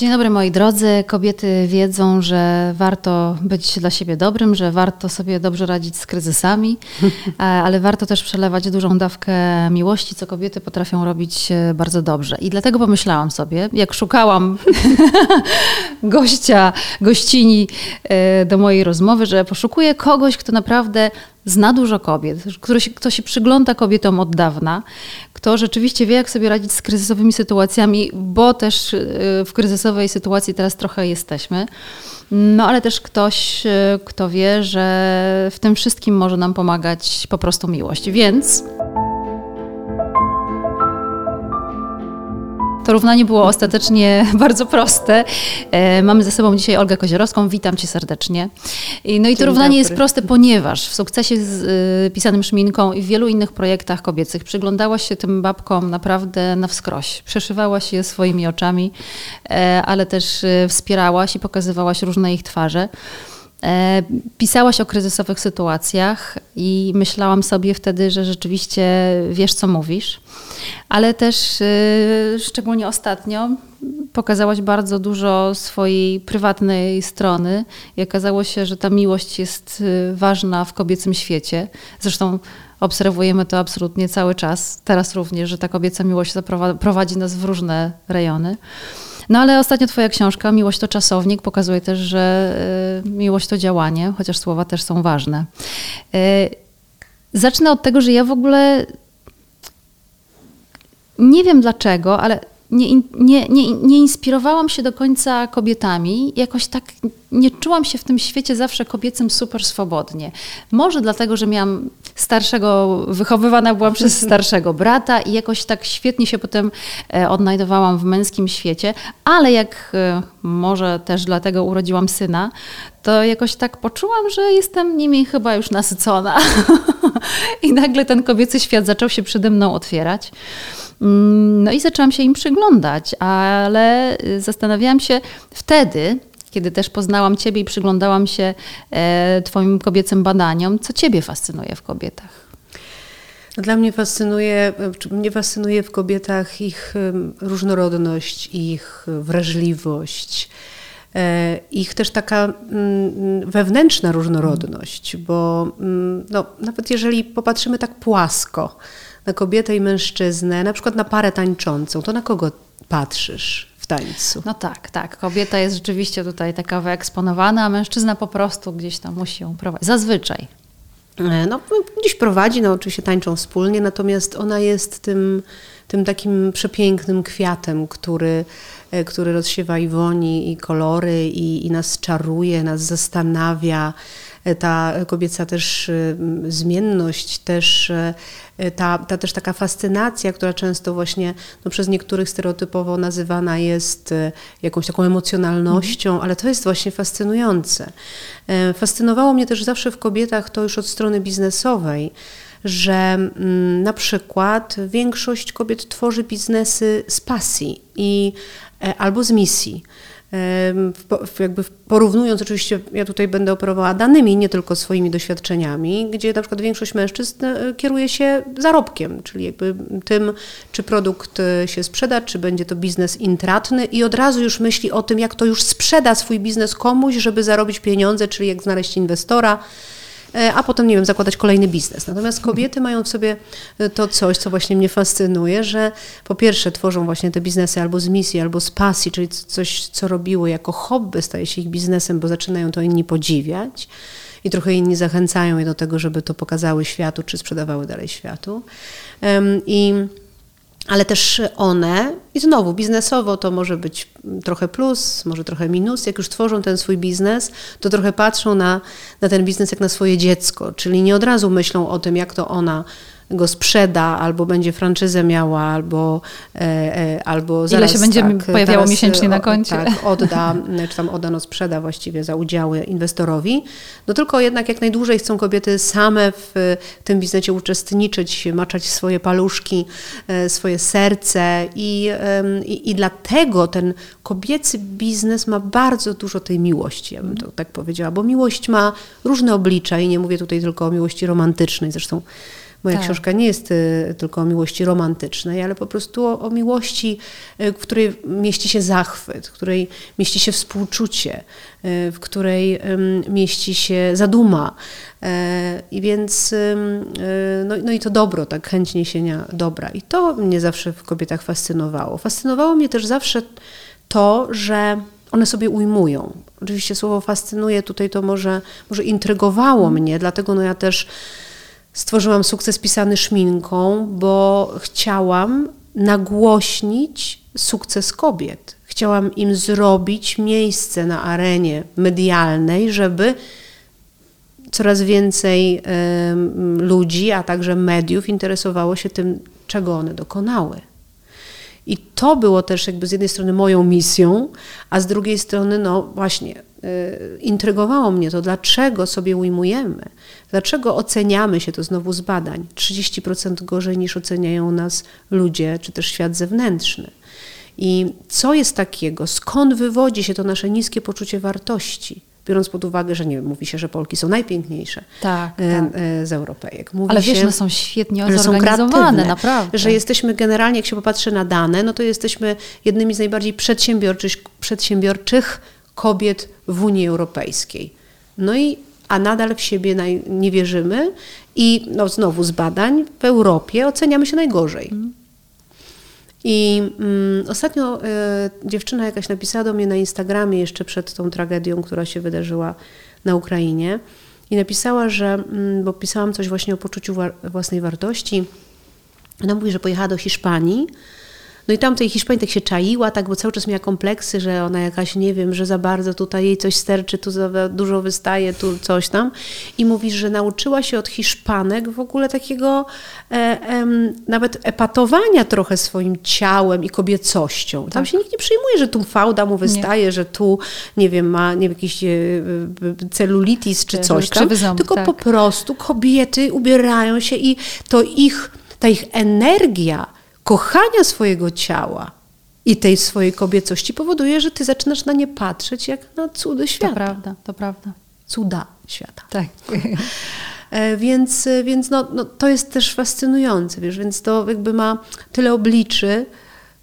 Dzień dobry moi drodzy. Kobiety wiedzą, że warto być dla siebie dobrym, że warto sobie dobrze radzić z kryzysami, ale warto też przelewać dużą dawkę miłości, co kobiety potrafią robić e, bardzo dobrze. I dlatego pomyślałam sobie, jak szukałam gościa, gościni e, do mojej rozmowy, że poszukuję kogoś, kto naprawdę zna dużo kobiet, kto się, kto się przygląda kobietom od dawna, kto rzeczywiście wie, jak sobie radzić z kryzysowymi sytuacjami, bo też y, w kryzysowej sytuacji teraz trochę jesteśmy. No ale też ktoś, y, kto wie, że w tym wszystkim może nam pomagać po prostu miłość. Więc To równanie było ostatecznie bardzo proste. E, mamy ze sobą dzisiaj Olgę Kozierowską. Witam cię serdecznie. No i to równanie dobry. jest proste, ponieważ w sukcesie z y, pisanym szminką i w wielu innych projektach kobiecych przyglądałaś się tym babkom naprawdę na wskroś. Przeszywałaś je swoimi oczami, e, ale też wspierałaś i pokazywałaś różne ich twarze. E, pisałaś o kryzysowych sytuacjach i myślałam sobie wtedy, że rzeczywiście wiesz, co mówisz, ale też e, szczególnie ostatnio pokazałaś bardzo dużo swojej prywatnej strony i okazało się, że ta miłość jest e, ważna w kobiecym świecie. Zresztą obserwujemy to absolutnie cały czas, teraz również, że ta kobieca miłość prowadzi nas w różne rejony. No ale ostatnio twoja książka, Miłość to czasownik, pokazuje też, że y, miłość to działanie, chociaż słowa też są ważne. Y, zacznę od tego, że ja w ogóle nie wiem dlaczego, ale nie, nie, nie, nie inspirowałam się do końca kobietami. Jakoś tak nie czułam się w tym świecie zawsze kobiecym super swobodnie. Może dlatego, że miałam starszego, wychowywana byłam przez starszego brata i jakoś tak świetnie się potem e, odnajdowałam w męskim świecie, ale jak e, może też dlatego urodziłam syna, to jakoś tak poczułam, że jestem nimi chyba już nasycona. I nagle ten kobiecy świat zaczął się przede mną otwierać. Mm, no i zaczęłam się im przyglądać, ale y, zastanawiałam się wtedy, kiedy też poznałam Ciebie i przyglądałam się e, Twoim kobiecym badaniom, co Ciebie fascynuje w kobietach? Dla mnie fascynuje, mnie fascynuje w kobietach ich różnorodność, ich wrażliwość, e, ich też taka mm, wewnętrzna różnorodność, bo mm, no, nawet jeżeli popatrzymy tak płasko, na kobietę i mężczyznę, na przykład na parę tańczącą, to na kogo patrzysz w tańcu? No tak, tak. Kobieta jest rzeczywiście tutaj taka wyeksponowana, a mężczyzna po prostu gdzieś tam musi ją prowadzić. Zazwyczaj. E, no, gdzieś prowadzi, no oczywiście tańczą wspólnie, natomiast ona jest tym, tym takim przepięknym kwiatem, który, e, który rozsiewa i woni, i kolory, i, i nas czaruje, nas zastanawia. Ta kobieca też zmienność, też Y, ta, ta też taka fascynacja, która często właśnie no, przez niektórych stereotypowo nazywana jest y, jakąś taką emocjonalnością, mhm. ale to jest właśnie fascynujące. Y, fascynowało mnie też zawsze w kobietach to już od strony biznesowej, że mm, na przykład większość kobiet tworzy biznesy z pasji i, e, albo z misji jakby porównując, oczywiście ja tutaj będę operowała danymi, nie tylko swoimi doświadczeniami, gdzie na przykład większość mężczyzn e, kieruje się zarobkiem, czyli jakby tym, czy produkt e, się sprzeda, czy będzie to biznes intratny i od razu już myśli o tym, jak to już sprzeda swój biznes komuś, żeby zarobić pieniądze, czyli jak znaleźć inwestora, a potem, nie wiem, zakładać kolejny biznes. Natomiast kobiety mają w sobie e, to coś, co właśnie mnie fascynuje, że po pierwsze tworzą właśnie te biznesy albo z misji, albo z pasji, czyli coś, co robiły jako hobby, staje się ich biznesem, bo zaczynają to inni podziwiać i trochę inni zachęcają je do tego, żeby to pokazały światu, czy sprzedawały dalej światu. I ale też one, i znowu biznesowo to może być trochę plus, może trochę minus, jak już tworzą ten swój biznes, to trochę patrzą na, na ten biznes jak na swoje dziecko, czyli nie od razu myślą o tym, jak to ona go sprzeda, albo będzie franczyzę miała, albo, e, e, albo zaraz, Ile się będzie tak, pojawiało miesięcznie na koncie. Tak, odda, czy tam odda, no sprzeda właściwie za udziały inwestorowi. No tylko jednak jak najdłużej chcą kobiety same w tym biznesie uczestniczyć, maczać swoje paluszki, e, swoje serce i, i, i dlatego ten kobiecy biznes ma bardzo dużo tej miłości, ja bym to tak powiedziała, bo miłość ma różne oblicza i nie mówię tutaj tylko o miłości romantycznej, zresztą Moja tak. książka nie jest y, tylko o miłości romantycznej, ale po prostu o, o, miłości, y, w której mieści się zachwyt, w której mieści się współczucie, y, w której mieści się zaduma. I więc, no, no, i to dobro, tak chęć niesienia dobra. I to mnie zawsze w kobietach fascynowało. Fascynowało mnie też zawsze to, że one sobie ujmują. Oczywiście słowo fascynuje tutaj to może, może intrygowało mnie, dlatego no ja też stworzyłam sukces pisany szminką, bo chciałam nagłośnić sukces kobiet. Chciałam im zrobić miejsce na arenie medialnej, żeby coraz więcej y, ludzi, a także mediów interesowało się tym, czego one dokonały. I to było też jakby z jednej strony moją misją, a z drugiej strony, no właśnie, intrygowało mnie to, dlaczego sobie ujmujemy, dlaczego oceniamy się to znowu z badań. 30% gorzej niż oceniają nas ludzie, czy też świat zewnętrzny. I co jest takiego, skąd wywodzi się to nasze niskie poczucie wartości? biorąc pod uwagę, że nie wiem, mówi się, że Polki są najpiękniejsze tak, e, tak. E, z Europejek. Mówi Ale wiesz, się, one są świetnie zorganizowane, naprawdę. Że jesteśmy generalnie, jak się popatrzy na dane, no to jesteśmy jednymi z najbardziej przedsiębiorczych, przedsiębiorczych kobiet w Unii Europejskiej. No i a nadal w siebie nie wierzymy i no znowu z badań w Europie oceniamy się najgorzej. Mm. I mm, ostatnio y, dziewczyna jakaś napisała do mnie na Instagramie jeszcze przed tą tragedią, która się wydarzyła na Ukrainie. I napisała, że, mm, bo pisałam coś właśnie o poczuciu wa własnej wartości. Ona mówi, że pojechała do Hiszpanii no i tam tej Hiszpanii tak się czaiła, tak, bo cały czas miała kompleksy, że ona jakaś, nie wiem, że za bardzo tutaj jej coś sterczy, tu za dużo wystaje, tu coś tam. I mówi, że nauczyła się od Hiszpanek w ogóle takiego e, e, nawet epatowania trochę swoim ciałem i kobiecością. Tam tak. się nikt nie przyjmuje, że tu fałda mu wystaje, nie. że tu, nie wiem, ma nie wiem, jakiś e, celulitis czy coś tam, ząb, tylko tak. po prostu kobiety ubierają się i to ich, ta ich energia kochania swojego ciała i tej swojej kobiecości powoduje, że ty zaczynasz na nie patrzeć jak na cudy świata. To prawda, to prawda. Cuda świata. Tak. E, więc więc no, no, to jest też fascynujące, wiesz, więc to jakby ma tyle obliczy,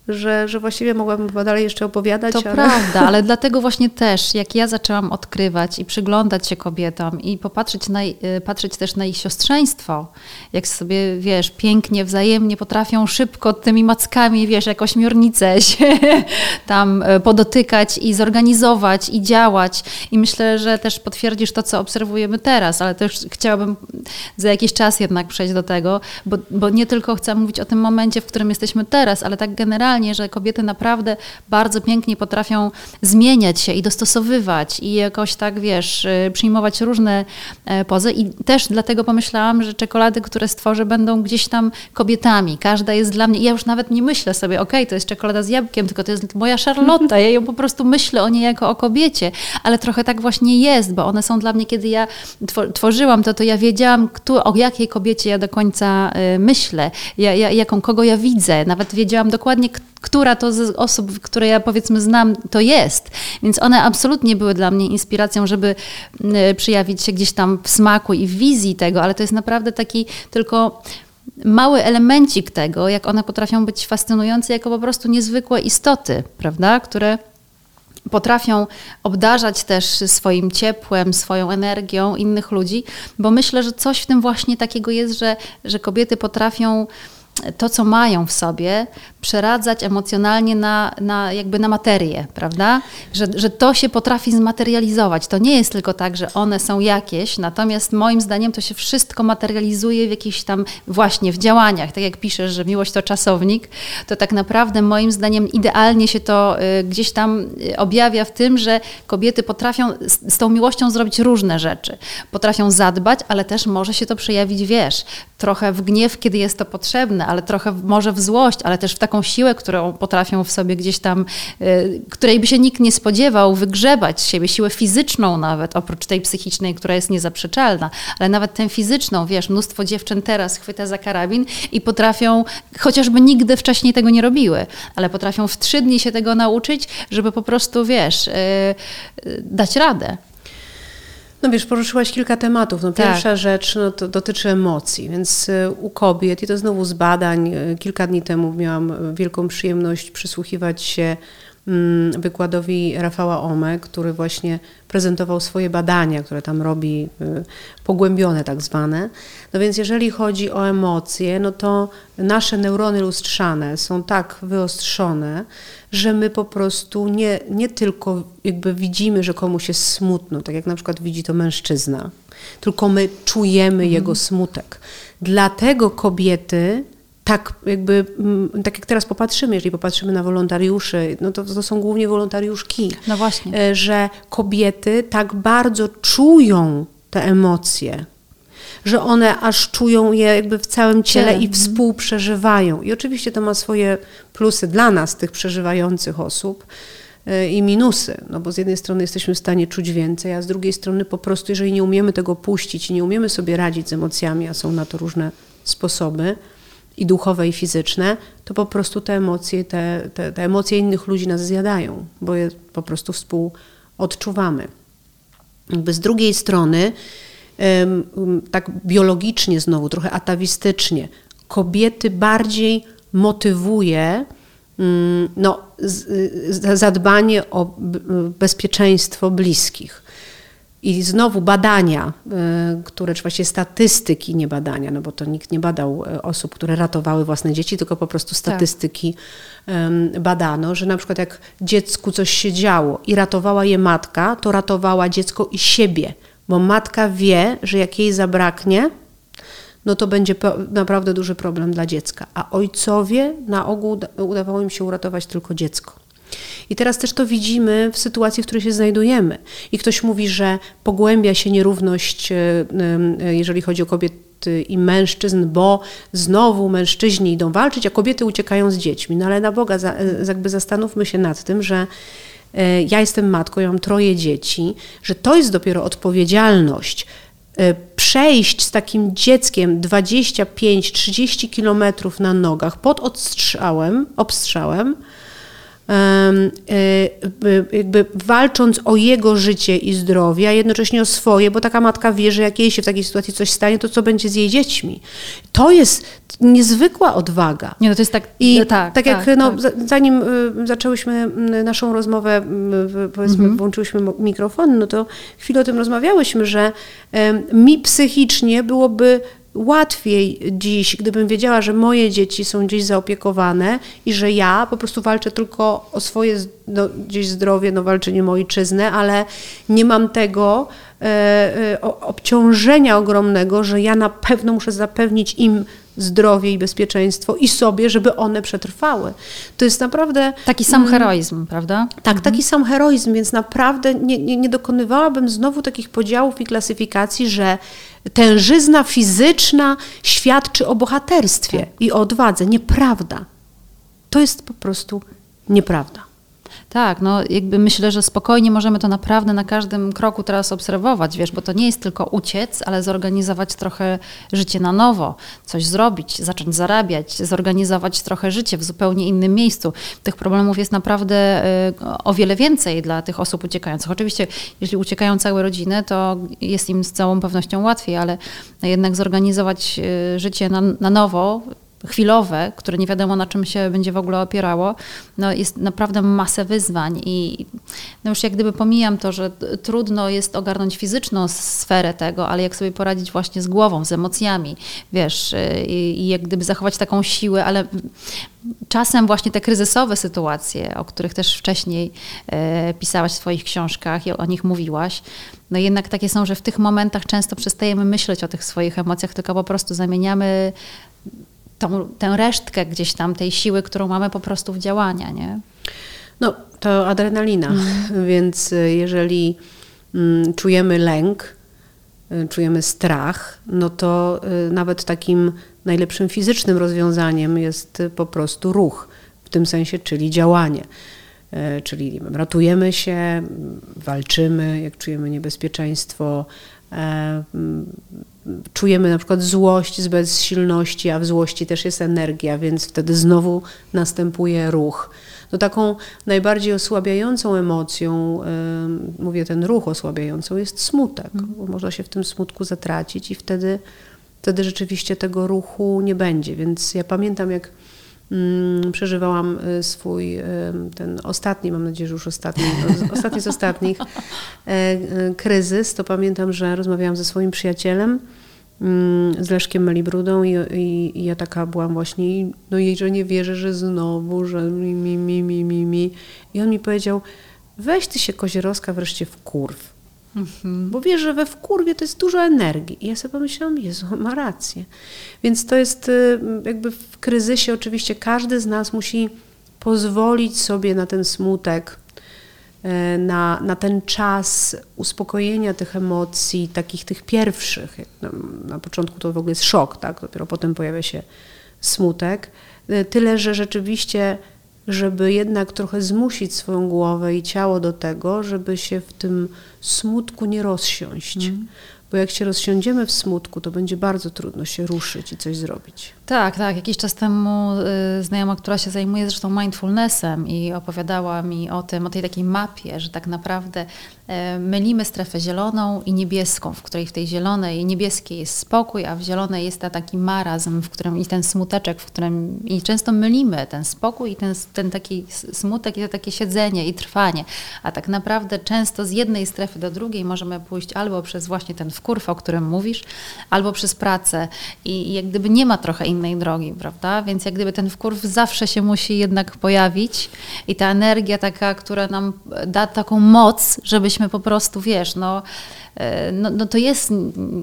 że, że właściwie mogłabym chyba dalej jeszcze opowiadać. To ale... prawda, ale dlatego właśnie też, jak ja zaczęłam odkrywać i przyglądać się kobietom i popatrzeć na, y, patrzeć też na ich siostrzeństwo, jak sobie, wiesz, pięknie, wzajemnie potrafią szybko tymi mackami, wiesz, jak ośmiornice się tam y, podotykać i zorganizować i działać. I myślę, że też potwierdzisz to, co obserwujemy teraz, ale też chciałabym za jakiś czas jednak przejść do tego, bo, bo nie tylko chcę mówić o tym momencie, w którym jesteśmy teraz, ale tak generalnie że kobiety naprawdę bardzo pięknie potrafią zmieniać się i dostosowywać i jakoś tak, wiesz, y, przyjmować różne e, pozy. I też dlatego pomyślałam, że czekolady, które stworzę, będą gdzieś tam kobietami. Każda jest dla mnie, ja już nawet nie myślę sobie, okej, okay, to jest czekolada z jabłkiem, tylko to jest moja Charlotta, ja ją po prostu myślę o niej jako o kobiecie, ale trochę tak właśnie jest, bo one są dla mnie, kiedy ja tworzyłam to, to ja wiedziałam, kto, o jakiej kobiecie ja do końca y, myślę, ja, ja, jaką, kogo ja widzę, nawet wiedziałam dokładnie, która to z osób, które ja powiedzmy znam, to jest. Więc one absolutnie były dla mnie inspiracją, żeby przyjawić się gdzieś tam w smaku i w wizji tego, ale to jest naprawdę taki tylko mały elemencik tego, jak one potrafią być fascynujące jako po prostu niezwykłe istoty, prawda, które potrafią obdarzać też swoim ciepłem, swoją energią innych ludzi, bo myślę, że coś w tym właśnie takiego jest, że, że kobiety potrafią to, co mają w sobie, przeradzać emocjonalnie na, na, jakby na materię, prawda? Że, że to się potrafi zmaterializować. To nie jest tylko tak, że one są jakieś, natomiast moim zdaniem to się wszystko materializuje w jakichś tam właśnie w działaniach. Tak jak piszesz, że miłość to czasownik, to tak naprawdę moim zdaniem idealnie się to y, gdzieś tam y, objawia w tym, że kobiety potrafią z, z tą miłością zrobić różne rzeczy. Potrafią zadbać, ale też może się to przejawić, wiesz, trochę w gniew, kiedy jest to potrzebne, ale trochę może w złość, ale też w taką siłę, którą potrafią w sobie gdzieś tam, y, której by się nikt nie spodziewał, wygrzebać z siebie, siłę fizyczną nawet, oprócz tej psychicznej, która jest niezaprzeczalna, ale nawet tę fizyczną, wiesz, mnóstwo dziewczyn teraz chwyta za karabin i potrafią, chociażby nigdy wcześniej tego nie robiły, ale potrafią w trzy dni się tego nauczyć, żeby po prostu, wiesz, y, y, dać radę. No wiesz, poruszyłaś kilka tematów. No, tak. pierwsza rzecz no, to dotyczy emocji, więc y, u kobiet, i to znowu z badań, y, kilka dni temu miałam wielką przyjemność przysłuchiwać się wykładowi Rafała Ome, który właśnie prezentował swoje badania, które tam robi, y, pogłębione tak zwane. No więc jeżeli chodzi o emocje, no to nasze neurony lustrzane są tak wyostrzone, że my po prostu nie, nie tylko jakby widzimy, że komuś jest smutno, tak jak na przykład widzi to mężczyzna, tylko my czujemy mhm. jego smutek. Dlatego kobiety tak jakby, mm, tak jak teraz popatrzymy, jeżeli popatrzymy na wolontariuszy, no to, to są głównie wolontariuszki. No właśnie. E, że kobiety tak bardzo czują te emocje, że one aż czują je jakby w całym ciele i mhm. współprzeżywają. I oczywiście to ma swoje plusy dla nas, tych przeżywających osób e, i minusy, no bo z jednej strony jesteśmy w stanie czuć więcej, a z drugiej strony po prostu, jeżeli nie umiemy tego puścić i nie umiemy sobie radzić z emocjami, a są na to różne sposoby, i duchowe, i fizyczne, to po prostu te emocje, te, te, te emocje innych ludzi nas zjadają, bo je po prostu współodczuwamy. Jakby z drugiej strony, tak biologicznie znowu, trochę atawistycznie, kobiety bardziej motywuje mm, no, zadbanie o bezpieczeństwo bliskich. I znowu badania, y, które, czy właściwie statystyki, nie badania, no bo to nikt nie badał y, osób, które ratowały własne dzieci, tylko po prostu tak. statystyki tak. badano, że na przykład jak dziecku coś się działo i ratowała je matka, to ratowała dziecko i siebie, bo matka wie, że jak jej zabraknie, no to będzie naprawdę duży problem dla dziecka. A ojcowie na ogół udawało im się uratować tylko dziecko. I teraz też to widzimy w sytuacji, w której się znajdujemy. I ktoś mówi, że pogłębia się nierówność, e, e, jeżeli chodzi o kobiety i mężczyzn, bo znowu mężczyźni idą walczyć, a kobiety uciekają z dziećmi. No ale na Boga, e, jakby zastanówmy się nad tym, że ja jestem matką, ja mam troje dzieci, że to jest dopiero odpowiedzialność przejść z takim dzieckiem 25-30 kilometrów na nogach pod odstrzałem, obstrzałem, Y, jakby walcząc o jego życie i zdrowie, a jednocześnie o swoje, bo taka matka wie, że jak jej się w takiej sytuacji coś stanie, to co będzie z jej dziećmi. To jest niezwykła odwaga. Nie, no to jest tak, I tak, tak jak tak, no, tak. zanim y, zaczęłyśmy naszą rozmowę, powiedzmy, mhm. włączyłyśmy mikrofon, no to chwilę o tym rozmawiałyśmy, że mi psychicznie byłoby łatwiej dziś, gdybym wiedziała, że moje dzieci są gdzieś zaopiekowane i że ja po prostu walczę tylko o swoje no, gdzieś zdrowie, no walczę nie o ojczyznę, ale nie mam tego e, e, obciążenia ogromnego, że ja na pewno muszę zapewnić im zdrowie i bezpieczeństwo i sobie, żeby one przetrwały. To jest naprawdę... Taki sam mm, heroizm, prawda? Tak, mhm. taki sam heroizm, więc naprawdę nie, nie, nie dokonywałabym znowu takich podziałów i klasyfikacji, że tężyzna fizyczna świadczy o bohaterstwie tak. i o odwadze. Nieprawda. To jest po prostu nieprawda. Tak, no jakby myślę, że spokojnie możemy to naprawdę na każdym kroku teraz obserwować, wiesz, bo to nie jest tylko uciec, ale zorganizować trochę życie na nowo, coś zrobić, zacząć zarabiać, zorganizować trochę życie w zupełnie innym miejscu. Tych problemów jest naprawdę y, o wiele więcej dla tych osób uciekających. Oczywiście, jeśli uciekają całe rodziny, to jest im z całą pewnością łatwiej, ale jednak zorganizować y, życie na, na nowo, chwilowe, które nie wiadomo na czym się będzie w ogóle opierało, no jest naprawdę masę wyzwań i no już jak gdyby pomijam to, że trudno jest ogarnąć fizyczną sferę tego, ale jak sobie poradzić właśnie z głową, z emocjami, wiesz, i, i jak gdyby zachować taką siłę, ale czasem właśnie te kryzysowe sytuacje, o których też wcześniej e, pisałaś w swoich książkach i o nich mówiłaś, no jednak takie są, że w tych momentach często przestajemy myśleć o tych swoich emocjach, tylko po prostu zamieniamy tą, tę resztkę gdzieś tam tej siły, którą mamy po prostu w działania, nie? No, to adrenalina, mm. więc y, jeżeli mm, czujemy lęk, y, czujemy strach, no to y, nawet takim najlepszym fizycznym rozwiązaniem jest po prostu ruch, w tym sensie, czyli działanie. Czyli wiem, ratujemy się, walczymy, jak czujemy niebezpieczeństwo, e, czujemy na przykład złość z bezsilności, a w złości też jest energia, więc wtedy znowu następuje ruch. No taką najbardziej osłabiającą emocją, mówię ten ruch osłabiającą, jest smutek, mm. bo można się w tym smutku zatracić i wtedy, wtedy rzeczywiście tego ruchu nie będzie. Więc ja pamiętam, jak przeżywałam y, swój, y, ten ostatni, mam nadzieję, że już ostatni, ostatni z ostatnich, e, e, kryzys, to pamiętam, że rozmawiałam ze swoim przyjacielem, mm, z Leszkiem Melibrudą i, i, i, ja taka byłam właśnie, no i że nie wierzę, że znowu, że mi, mi, mi, mi, mi, mi. I on mi powiedział, weź ty się Kozierowska wreszcie w kurw. Mhm. Bo wiesz, że we wkurwie to jest dużo energii. I ja sobie pomyślałam, Jezu, ma rację. Więc to jest y, jakby w kryzysie oczywiście każdy z nas musi pozwolić sobie na ten smutek, y, na, na ten czas uspokojenia tych emocji, takich tych pierwszych. Na, na początku to w ogóle jest szok, tak? dopiero potem pojawia się smutek. Y, tyle, że rzeczywiście żeby jednak trochę zmusić swoją głowę i ciało do tego, żeby się w tym smutku nie rozsiąść. Mm. Bo jak się rozsiądziemy w smutku, to będzie bardzo trudno się ruszyć i coś zrobić. Tak, tak. Jakiś czas temu y, znajoma, która się zajmuje zresztą mindfulnessem i opowiadała mi o tym, o tej takiej mapie, że tak naprawdę y, mylimy strefę zieloną i niebieską, w której w tej zielonej i niebieskiej jest spokój, a w zielonej jest ta taki marazm, w którym i ten smuteczek, w którym i często mylimy ten spokój i ten, ten taki smutek i to takie siedzenie i trwanie. A tak naprawdę często z jednej strefy do drugiej możemy pójść albo przez właśnie ten wkurw, o którym mówisz, albo przez pracę i, i jak gdyby nie ma trochę drogi, prawda? Więc jak gdyby ten wkurw zawsze się musi jednak pojawić i ta energia taka, która nam da taką moc, żebyśmy po prostu, wiesz, no E, no, no to jest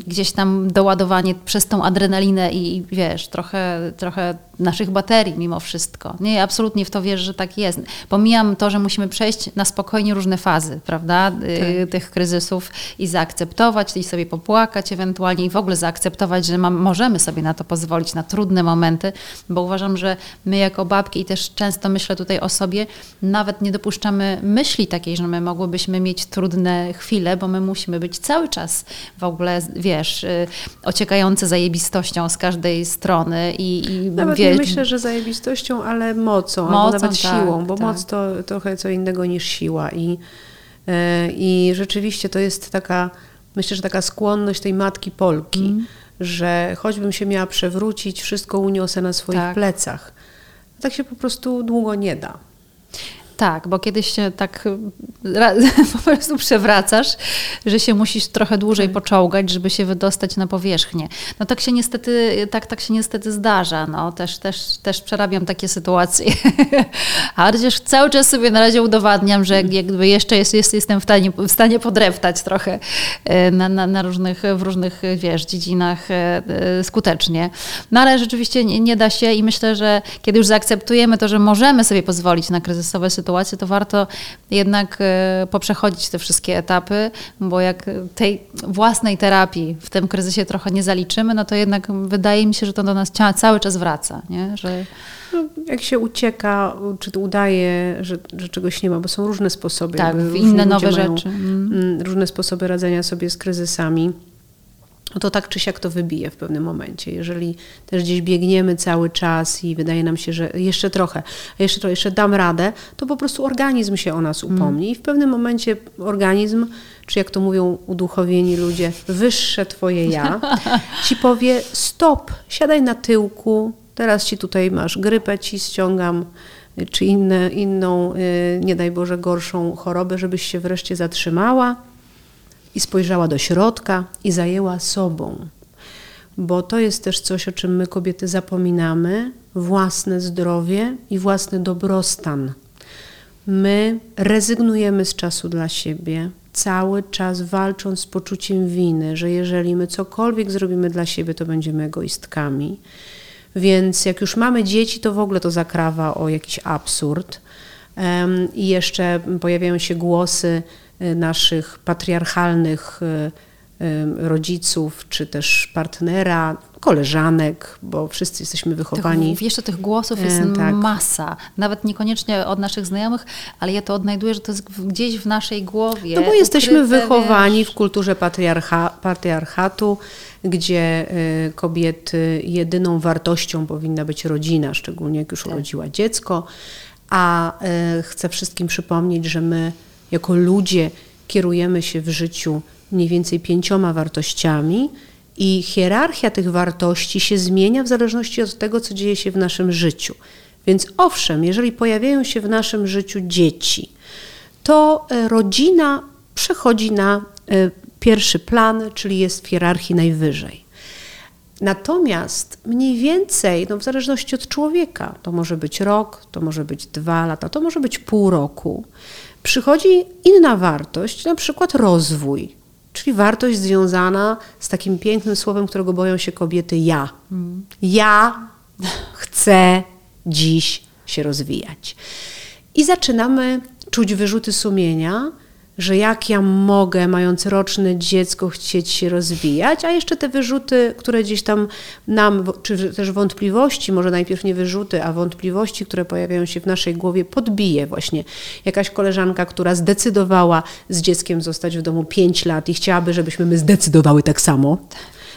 gdzieś tam doładowanie przez tą adrenalinę i, i wiesz, trochę, trochę naszych baterii mimo wszystko. Nie, absolutnie w to wierzę, że tak jest. Pomijam to, że musimy przejść na spokojnie różne fazy, prawda, y, tak. tych kryzysów i zaakceptować i sobie popłakać ewentualnie i w ogóle zaakceptować, że mam, możemy sobie na to pozwolić, na trudne momenty, bo uważam, że my jako babki i też często myślę tutaj o sobie, nawet nie dopuszczamy myśli takiej, że my mogłybyśmy mieć trudne chwile, bo my musimy być cały czas w ogóle, wiesz, y, ociekające zajebistością z każdej strony. I, i nawet wie... nie myślę, że zajebistością, ale mocą, mocą albo nawet tak, siłą, bo tak. moc to trochę co innego niż siła. I, yy, I rzeczywiście to jest taka, myślę, że taka skłonność tej matki Polki, mm. Że choćbym się miała przewrócić, wszystko uniosę na swoich tak. plecach. Tak się po prostu długo nie da. Tak, bo kiedyś się tak po prostu przewracasz, że się musisz trochę dłużej tak. poczołgać, żeby się wydostać na powierzchnię. No tak się niestety, tak, tak się niestety zdarza. No, też, też, też przerabiam takie sytuacje. A chociaż cały czas sobie na razie udowadniam, że jakby jeszcze jest, jest, jestem w stanie, w stanie podreptać trochę e, na, na, na różnych, w różnych wiesz, dziedzinach e, e, skutecznie. No ale rzeczywiście nie, nie da się i myślę, że kiedy już zaakceptujemy to, że możemy sobie pozwolić na kryzysowe sytuacje, sytuację, to warto jednak e, poprzechodzić te wszystkie etapy, bo jak tej własnej terapii w tym kryzysie trochę nie zaliczymy, no to jednak wydaje mi się, że to do nas cały czas wraca. Nie? Że... No, jak się ucieka, czy to udaje, że, że czegoś nie ma, bo są różne sposoby. Tak, inne nowe rzeczy. Mm. Różne sposoby radzenia sobie z kryzysami no to tak czy siak to wybije w pewnym momencie. Jeżeli też gdzieś biegniemy cały czas i wydaje nam się, że jeszcze trochę, jeszcze trochę, jeszcze dam radę, to po prostu organizm się o nas mm. upomni i w pewnym momencie organizm, czy jak to mówią uduchowieni ludzie, wyższe twoje ja, ci powie stop, siadaj na tyłku, teraz ci tutaj masz grypę, ci ściągam, czy inne, inną, y, nie daj Boże, gorszą chorobę, żebyś się wreszcie zatrzymała i spojrzała do środka i zajęła sobą. Bo to jest też coś, o czym my kobiety zapominamy: własne zdrowie i własny dobrostan. My rezygnujemy z czasu dla siebie, cały czas walcząc z poczuciem winy, że jeżeli my cokolwiek zrobimy dla siebie, to będziemy egoistkami. Więc jak już mamy dzieci, to w ogóle to zakrawa o jakiś absurd. I jeszcze pojawiają się głosy, naszych patriarchalnych y, rodziców, czy też partnera, koleżanek, bo wszyscy jesteśmy wychowani. Tych, jeszcze tych głosów jest e, tak. masa. Nawet niekoniecznie od naszych znajomych, ale ja to odnajduję, że to jest gdzieś w naszej głowie. No bo jesteśmy ukryte, wychowani wiesz... w kulturze patriarcha, patriarchatu, gdzie y, kobiety jedyną wartością powinna być rodzina, szczególnie jak już tak. urodziła dziecko. A y, chcę wszystkim przypomnieć, że my jako ludzie kierujemy się w życiu mniej więcej pięcioma wartościami i hierarchia tych wartości się zmienia w zależności od tego, co dzieje się w naszym życiu. Więc owszem, jeżeli pojawiają się w naszym życiu dzieci, to e, rodzina przechodzi na e, pierwszy plan, czyli jest w hierarchii najwyżej. Natomiast mniej więcej, no w zależności od człowieka, to może być rok, to może być dwa lata, to może być pół roku, przychodzi inna wartość, na przykład rozwój, czyli wartość związana z takim pięknym słowem, którego boją się kobiety ja. Ja chcę dziś się rozwijać. I zaczynamy czuć wyrzuty sumienia, że jak ja mogę, mając roczne dziecko, chcieć się rozwijać, a jeszcze te wyrzuty, które gdzieś tam nam, czy też wątpliwości, może najpierw nie wyrzuty, a wątpliwości, które pojawiają się w naszej głowie, podbije właśnie jakaś koleżanka, która zdecydowała z dzieckiem zostać w domu 5 lat i chciałaby, żebyśmy my zdecydowały tak samo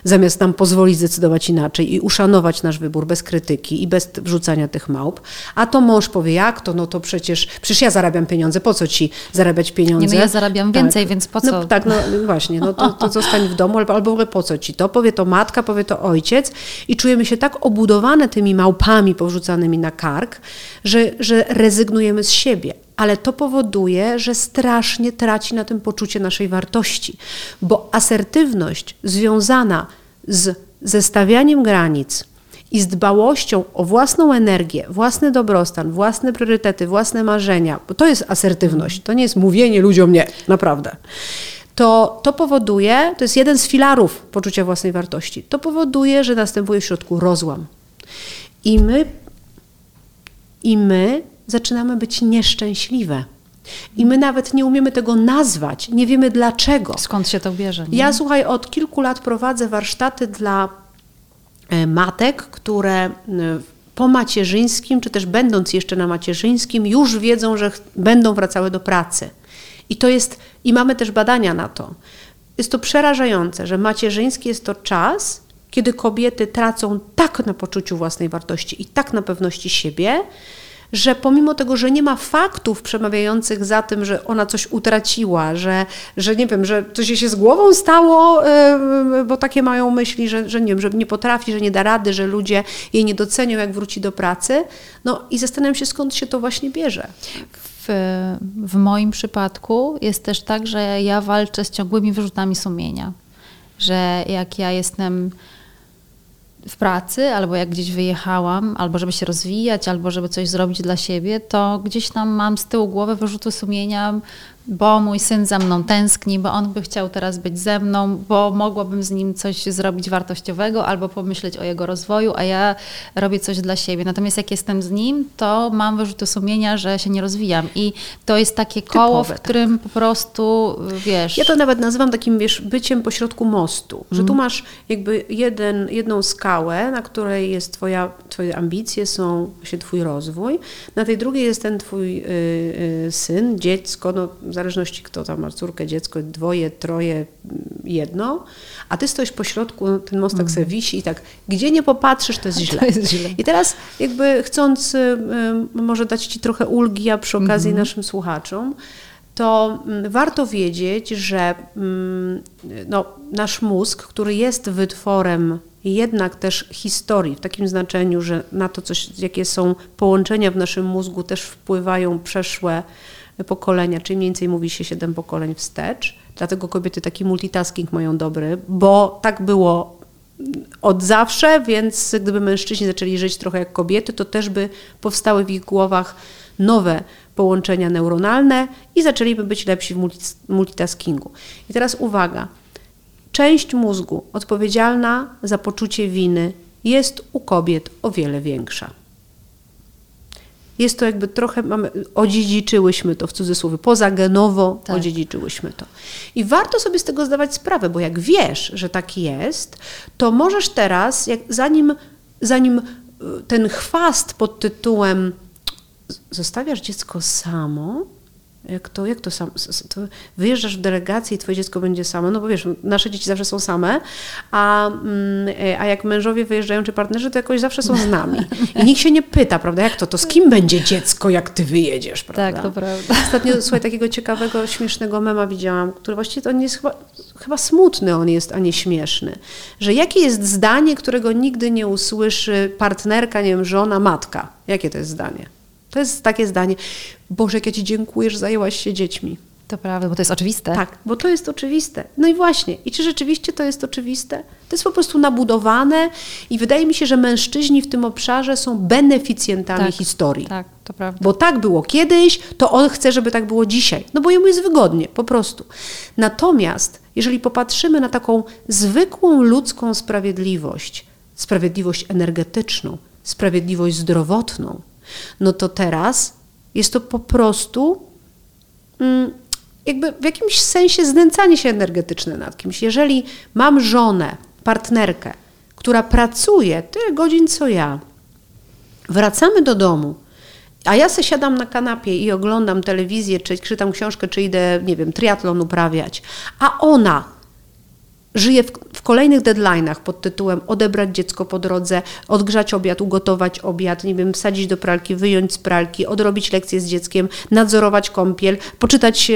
zamiast nam pozwolić zdecydować inaczej i uszanować nasz wybór bez krytyki i bez wrzucania tych małp. A to mąż powie, jak to? No to przecież, przecież ja zarabiam pieniądze, po co ci zarabiać pieniądze? Nie, no ja zarabiam tak. więcej, więc po no co? No, tak, no właśnie, no to, to zostań w domu, albo, albo po co ci to? Powie to matka, powie to ojciec i czujemy się tak obudowane tymi małpami powrzucanymi na kark, że, że rezygnujemy z siebie ale to powoduje, że strasznie traci na tym poczucie naszej wartości, bo asertywność związana z zestawianiem granic i z dbałością o własną energię, własny dobrostan, własne priorytety, własne marzenia, bo to jest asertywność, to nie jest mówienie ludziom nie, naprawdę. To, to powoduje, to jest jeden z filarów poczucia własnej wartości, to powoduje, że następuje w środku rozłam. I my, i my zaczynamy być nieszczęśliwe. I my nawet nie umiemy tego nazwać, nie wiemy dlaczego. Skąd się to bierze? Nie? Ja słuchaj, od kilku lat prowadzę warsztaty dla e, matek, które e, po macierzyńskim, czy też będąc jeszcze na macierzyńskim, już wiedzą, że będą wracały do pracy. I to jest, i mamy też badania na to. Jest to przerażające, że macierzyński jest to czas, kiedy kobiety tracą tak na poczuciu własnej wartości i tak na pewności siebie, że pomimo tego, że nie ma faktów przemawiających za tym, że ona coś utraciła, że, że nie wiem, że coś się z głową stało, bo takie mają myśli, że, że nie wiem, że nie potrafi, że nie da rady, że ludzie jej nie docenią, jak wróci do pracy. No i zastanawiam się, skąd się to właśnie bierze. W, w moim przypadku jest też tak, że ja walczę z ciągłymi wyrzutami sumienia. Że jak ja jestem w pracy, albo jak gdzieś wyjechałam, albo żeby się rozwijać, albo żeby coś zrobić dla siebie, to gdzieś tam mam z tyłu głowy wyrzutu sumienia, bo mój syn za mną tęskni, bo on by chciał teraz być ze mną, bo mogłabym z nim coś zrobić wartościowego albo pomyśleć o jego rozwoju, a ja robię coś dla siebie. Natomiast jak jestem z nim, to mam wyrzuty sumienia, że się nie rozwijam. I to jest takie koło, Typowe, w którym tak. po prostu, wiesz... Ja to nawet nazywam takim, wiesz, byciem pośrodku mostu, że tu mhm. masz jakby jeden, jedną skałę, na której jest twoja, twoje ambicje, są się twój rozwój. Na tej drugiej jest ten twój y, y, syn, dziecko, no zależności kto tam ma córkę, dziecko, dwoje, troje, jedno, a ty stoisz po środku, ten most tak sobie mhm. wisi i tak, gdzie nie popatrzysz, to jest źle. To jest źle. I teraz jakby chcąc y, y, może dać ci trochę ulgi, a przy okazji mhm. naszym słuchaczom, to mm, warto wiedzieć, że mm, no, nasz mózg, który jest wytworem jednak też historii, w takim znaczeniu, że na to, coś, jakie są połączenia w naszym mózgu, też wpływają przeszłe pokolenia, czyli mniej więcej mówi się siedem pokoleń wstecz. Dlatego kobiety taki multitasking mają dobry, bo tak było od zawsze, więc gdyby mężczyźni zaczęli żyć trochę jak kobiety, to też by powstały w ich głowach nowe połączenia neuronalne i zaczęliby być lepsi w multitaskingu. I teraz uwaga. Część mózgu odpowiedzialna za poczucie winy jest u kobiet o wiele większa. Jest to jakby trochę, mamy, odziedziczyłyśmy to w cudzysłowie, pozagenowo tak. odziedziczyłyśmy to. I warto sobie z tego zdawać sprawę, bo jak wiesz, że tak jest, to możesz teraz, jak, zanim, zanim y, ten chwast pod tytułem zostawiasz dziecko samo, jak to, jak to sam, to wyjeżdżasz w delegację i twoje dziecko będzie samo, no bo wiesz, nasze dzieci zawsze są same, a, mm, a jak mężowie wyjeżdżają czy partnerzy, to jakoś zawsze są z nami. I nikt się nie pyta, prawda, jak to, to z kim będzie dziecko, jak ty wyjedziesz, prawda? Tak, to prawda. Ostatnio, słuchaj, takiego ciekawego, śmiesznego mema widziałam, który właściwie to on jest chyba, chyba smutny on jest, a nie śmieszny. Że jakie jest zdanie, którego nigdy nie usłyszy partnerka, nie wiem, żona, matka? Jakie to jest zdanie? To jest takie zdanie. Boże, jak ja Ci dziękuję, że zajęłaś się dziećmi. To prawda, bo to jest oczywiste. Tak, bo to jest oczywiste. No i właśnie, i czy rzeczywiście to jest oczywiste? To jest po prostu nabudowane i wydaje mi się, że mężczyźni w tym obszarze są beneficjentami tak, historii. Tak, to prawda. Bo tak było kiedyś, to on chce, żeby tak było dzisiaj. No bo jemu jest wygodnie, po prostu. Natomiast, jeżeli popatrzymy na taką zwykłą ludzką sprawiedliwość, sprawiedliwość energetyczną, sprawiedliwość zdrowotną, no to teraz jest to po prostu mm, jakby w jakimś sensie znęcanie się energetyczne nad kimś. Jeżeli mam żonę, partnerkę, która pracuje tyle godzin co ja, wracamy do domu, a ja se siadam na kanapie i oglądam telewizję, czy czytam książkę, czy idę, nie wiem, triatlon uprawiać, a ona żyje w, w kolejnych deadline'ach pod tytułem odebrać dziecko po drodze, odgrzać obiad, ugotować obiad, nie wiem, wsadzić do pralki, wyjąć z pralki, odrobić lekcje z dzieckiem, nadzorować kąpiel, poczytać yy,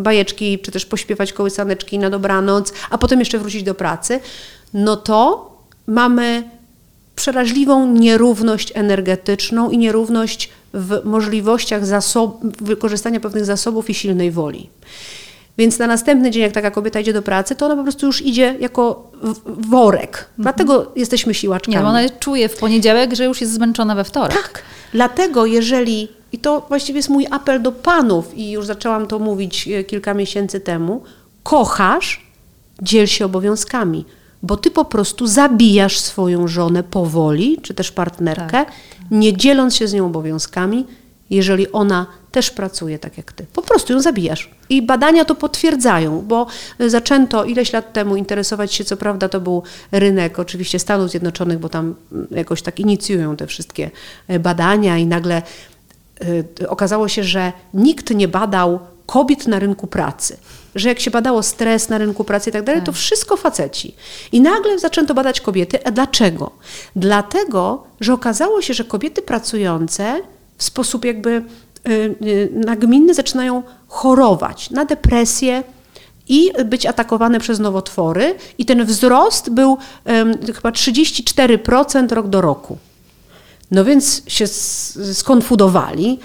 bajeczki, czy też pośpiewać kołysaneczki na dobranoc, a potem jeszcze wrócić do pracy, no to mamy przeraźliwą nierówność energetyczną i nierówność w możliwościach wykorzystania pewnych zasobów i silnej woli. Więc na następny dzień, jak taka kobieta idzie do pracy, to ona po prostu już idzie jako worek. Mhm. Dlatego jesteśmy siłaczkami. Nie, ona czuje w poniedziałek, że już jest zmęczona we wtorek. Tak. Dlatego jeżeli, i to właściwie jest mój apel do panów, i już zaczęłam to mówić e, kilka miesięcy temu, kochasz, dziel się obowiązkami bo ty po prostu zabijasz swoją żonę powoli, czy też partnerkę, tak. nie dzieląc się z nią obowiązkami, jeżeli ona też pracuje tak jak ty. Po prostu ją zabijasz. I badania to potwierdzają, bo zaczęto ileś lat temu interesować się, co prawda to był rynek oczywiście Stanów Zjednoczonych, bo tam jakoś tak inicjują te wszystkie e, badania i nagle y, okazało się, że nikt nie badał kobiet na rynku pracy. Że jak się badało stres na rynku pracy i tak dalej, to tak. wszystko faceci. I nagle zaczęto badać kobiety. A dlaczego? Dlatego, że okazało się, że kobiety pracujące w sposób jakby Y, y, nagminny zaczynają chorować na depresję i być atakowane przez nowotwory. I ten wzrost był chyba 34% rok do roku. No więc się skonfudowali,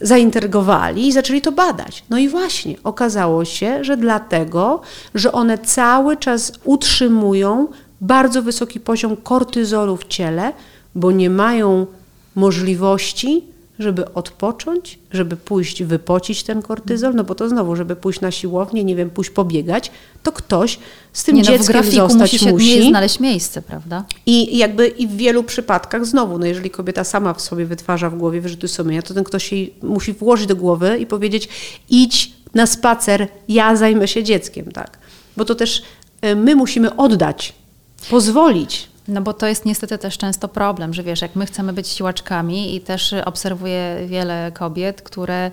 zaintrygowali i zaczęli to badać. No i właśnie okazało się, że dlatego, że one cały czas utrzymują bardzo wysoki poziom kortyzolu w ciele, bo nie mają możliwości żeby odpocząć, żeby pójść wypocić ten kortyzol, no bo to znowu, żeby pójść na siłownię, nie wiem, pójść pobiegać, to ktoś z tym nie, no, dzieckiem w zostać musi. Się, musi. Nie znaleźć miejsce, prawda? I jakby i w wielu przypadkach znowu, no jeżeli kobieta sama w sobie wytwarza w głowie wyrzuty sumienia, to ten ktoś jej musi włożyć do głowy i powiedzieć idź na spacer, ja zajmę się dzieckiem, tak? Bo to też e, my musimy oddać, pozwolić no bo to jest niestety też często problem, że wiesz, jak my chcemy być siłaczkami i też obserwuję wiele kobiet, które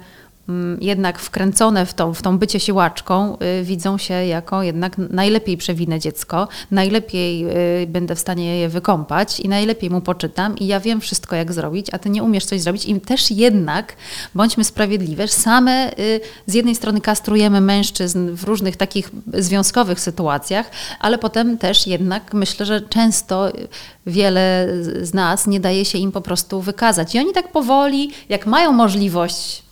jednak wkręcone w tą, w tą bycie siłaczką y, widzą się jako jednak najlepiej przewinę dziecko, najlepiej y, będę w stanie je wykąpać i najlepiej mu poczytam i ja wiem wszystko jak zrobić, a ty nie umiesz coś zrobić. I też jednak, bądźmy sprawiedliwe, same y, z jednej strony kastrujemy mężczyzn w różnych takich związkowych sytuacjach, ale potem też jednak myślę, że często wiele z nas nie daje się im po prostu wykazać. I oni tak powoli, jak mają możliwość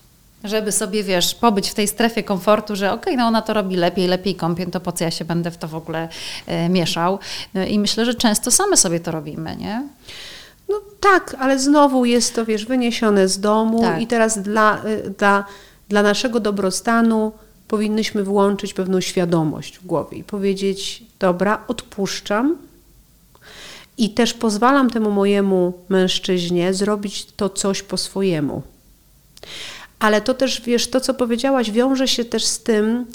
żeby sobie, wiesz, pobyć w tej strefie komfortu, że okej, okay, no ona to robi lepiej, lepiej kąpię, to po co ja się będę w to w ogóle e, mieszał. No I myślę, że często same sobie to robimy, nie? No tak, ale znowu jest to, wiesz, wyniesione z domu tak. i teraz dla, e, dla, dla naszego dobrostanu powinnyśmy włączyć pewną świadomość w głowie i powiedzieć, dobra, odpuszczam I też pozwalam temu mojemu mężczyźnie zrobić to coś po swojemu. Ale to też, wiesz, to co powiedziałaś, wiąże się też z tym,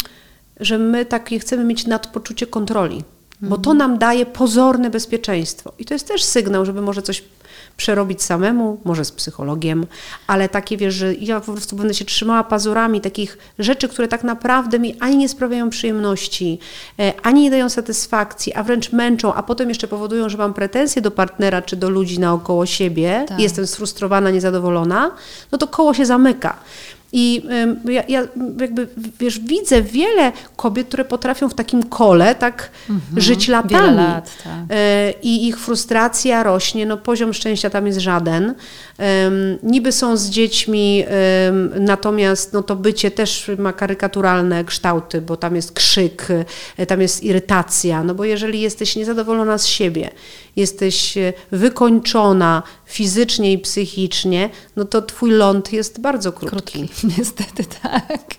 że my takie chcemy mieć nadpoczucie kontroli, bo to nam daje pozorne bezpieczeństwo. I to jest też sygnał, żeby może coś przerobić samemu, może z psychologiem, ale takie wiesz, że ja po prostu będę się trzymała pazurami takich rzeczy, które tak naprawdę mi ani nie sprawiają przyjemności, e, ani nie dają satysfakcji, a wręcz męczą, a potem jeszcze powodują, że mam pretensje do partnera czy do ludzi naokoło siebie tak. i jestem sfrustrowana, niezadowolona, no to koło się zamyka. I ja, ja, jakby, wiesz, widzę wiele kobiet, które potrafią w takim kole tak mhm, żyć latami. Lat, tak. E, I ich frustracja rośnie, no poziom szczęścia tam jest żaden. Niby są z dziećmi, natomiast no to bycie też ma karykaturalne kształty, bo tam jest krzyk, e, tam jest irytacja, no bo jeżeli jesteś niezadowolona z siebie, jesteś e, wykończona fizycznie i psychicznie, no to twój ląd jest bardzo krótki. krótki niestety tak.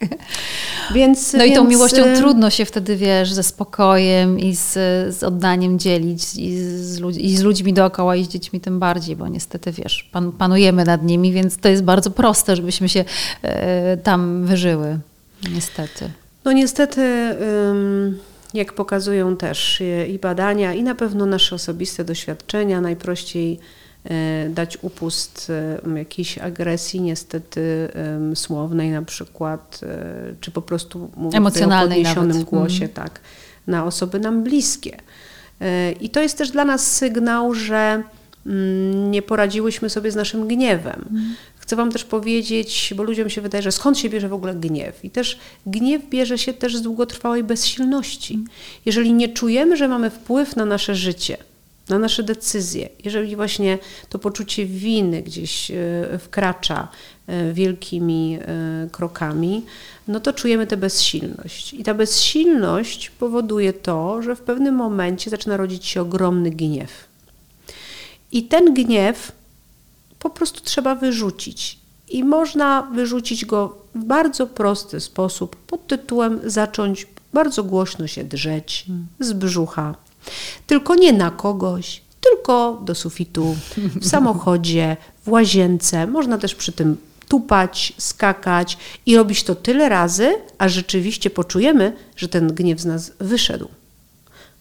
Więc, no więc... i tą miłością e, trudno się wtedy, wiesz, ze spokojem i z, z oddaniem dzielić i z, ludźmi, i z ludźmi dookoła i z dziećmi tym bardziej, bo niestety, wiesz, pan, panujemy nad nimi, więc to jest bardzo proste, żebyśmy się e, tam wyżyły. Niestety. No niestety... jak pokazują też i badania, i na pewno nasze osobiste doświadczenia, najprościej dać upust jakiejś agresji, niestety słownej na przykład, e, czy po prostu emocjonalnej o podniesionym nawet. głosie, mm. tak, na osoby nam bliskie. E, I to jest też dla nas sygnał, że mm, nie poradziłyśmy sobie z naszym gniewem. Mm. Chcę Wam też powiedzieć, bo ludziom się wydaje, że skąd się bierze w ogóle gniew? I też gniew bierze się też z długotrwałej bezsilności. Jeżeli nie czujemy, że mamy wpływ na nasze życie, na nasze decyzje, jeżeli właśnie to poczucie winy gdzieś e, wkracza e, wielkimi e, krokami, no to czujemy tę bezsilność. I ta bezsilność powoduje to, że w pewnym momencie zaczyna rodzić się ogromny gniew. I ten gniew po prostu trzeba wyrzucić. I można wyrzucić go w bardzo prosty sposób pod tytułem zacząć bardzo głośno się drzeć z brzucha. Tylko nie na kogoś, tylko do sufitu, w samochodzie, w łazience. Można też przy tym tupać, skakać i robić to tyle razy, a rzeczywiście poczujemy, że ten gniew z nas wyszedł.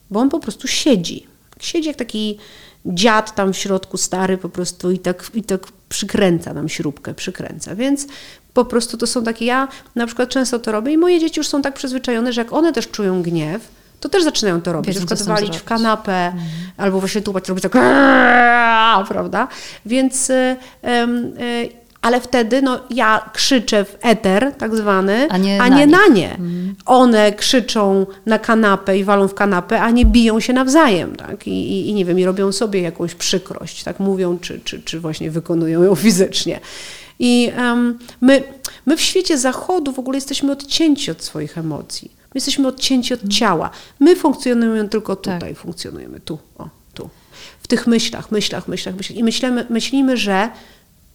Bo on po prostu siedzi. Siedzi jak taki dziad tam w środku stary po prostu i tak, i tak przykręca nam śrubkę, przykręca. Więc po prostu to są takie, ja na przykład często to robię i moje dzieci już są tak przyzwyczajone, że jak one też czują gniew, to też zaczynają to robić. Wiedzą, na przykład walić w kanapę mhm. albo właśnie tupać, robić tak, prawda? Więc... Yy, yy, ale wtedy no, ja krzyczę w eter, tak zwany, a nie, a nie na, na, nie. Mhm. One krzyczą na kanapę i walą w kanapę, a nie biją się nawzajem, tak? I, i, i nie wiem, i robią sobie jakąś przykrość, tak mówią, czy, czy, czy właśnie wykonują ją fizycznie. I um, my, my w świecie zachodu w ogóle jesteśmy odcięci od swoich emocji. My jesteśmy odcięci od ciała. My funkcjonujemy tylko tutaj, tak. funkcjonujemy tu, o, tu. W tych myślach, myślach, myślach, myślach. I myślimy, myślimy, że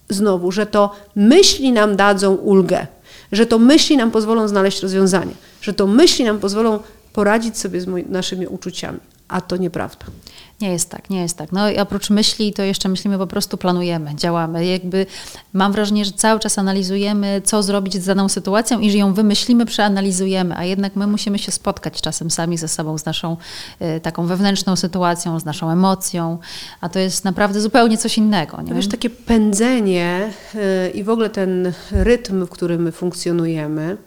znowu, że to myśli nam dadzą ulgę, że to myśli nam pozwolą znaleźć rozwiązanie, że to myśli nam pozwolą poradzić sobie z naszymi uczuciami, a to nieprawda. Nie jest tak, nie jest tak. No i oprócz myśli, to jeszcze myślimy, po prostu planujemy, działamy. Jakby mam wrażenie, że cały czas analizujemy, co zrobić z daną sytuacją i że ją wymyślimy, przeanalizujemy, a jednak my musimy się spotkać czasem sami ze sobą, z naszą y, taką wewnętrzną sytuacją, z naszą emocją, a to jest naprawdę zupełnie coś innego. Nie? Wiesz, takie pędzenie y, i w ogóle ten rytm, w którym my funkcjonujemy,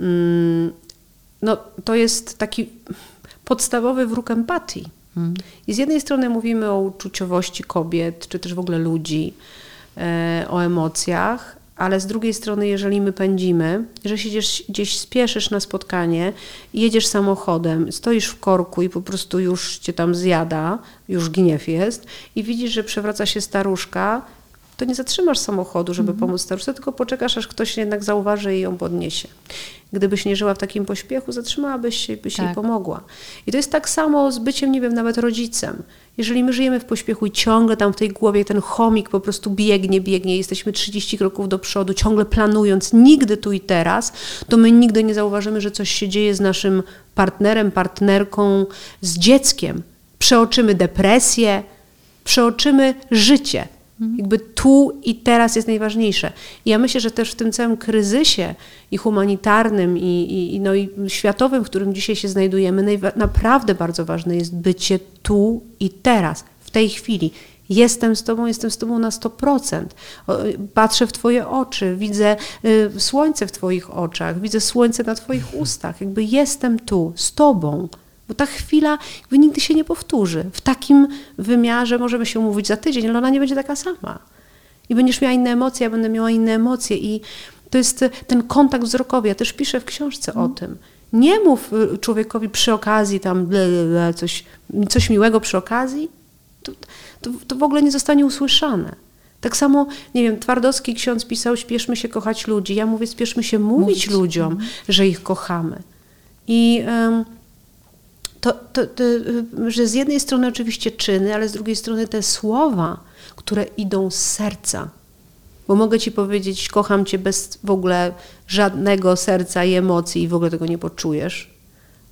y, no to jest taki podstawowy wróg empatii i z jednej strony mówimy o uczuciowości kobiet, czy też w ogóle ludzi, e, o emocjach, ale z drugiej strony, jeżeli my pędzimy, że się gdzieś, gdzieś spieszysz na spotkanie, jedziesz samochodem, stoisz w korku i po prostu już cię tam zjada, już gniew jest, i widzisz, że przewraca się staruszka, to nie zatrzymasz samochodu, żeby mm. pomóc staruszce, tylko poczekasz, aż ktoś jednak zauważy i ją podniesie. Gdybyś nie żyła w takim pośpiechu, zatrzymałabyś się i byś tak. jej pomogła. I to jest tak samo z byciem, nie wiem, nawet rodzicem. Jeżeli my żyjemy w pośpiechu i ciągle tam w tej głowie ten chomik po prostu biegnie, biegnie, jesteśmy 30 kroków do przodu, ciągle planując, nigdy tu i teraz, to my nigdy nie zauważymy, że coś się dzieje z naszym partnerem, partnerką, z dzieckiem. Przeoczymy depresję, przeoczymy życie. Mhm. Jakby tu i teraz jest najważniejsze. I ja myślę, że też w tym całym kryzysie i humanitarnym, i, i, no i światowym, w którym dzisiaj się znajdujemy, naprawdę bardzo ważne jest bycie tu i teraz, w tej chwili. Jestem z Tobą, jestem z Tobą na 100%. Patrzę w Twoje oczy, widzę y, słońce w Twoich oczach, widzę słońce na Twoich ustach. Jakby jestem tu, z Tobą. Bo ta chwila jakby nigdy się nie powtórzy. W takim wymiarze możemy się umówić za tydzień, ale ona nie będzie taka sama. I będziesz miała inne emocje, ja będę miała inne emocje. I to jest ten kontakt wzrokowy. Ja też piszę w książce mm. o mhm. tym. Nie mów y, człowiekowi przy okazji tam ble, ble, ble, coś, coś miłego przy okazji. To, to, to w ogóle nie zostanie usłyszane. Tak samo, nie wiem, Twardowski ksiądz pisał, śpieszmy się kochać ludzi. Ja mówię, spieszmy się mówić, mówić. ludziom, mm. że ich kochamy. I... Um, to, to, to, że z jednej strony oczywiście czyny, ale z drugiej strony te słowa, które idą z serca. Bo mogę ci powiedzieć, kocham cię bez w ogóle żadnego serca i emocji i w ogóle tego nie poczujesz.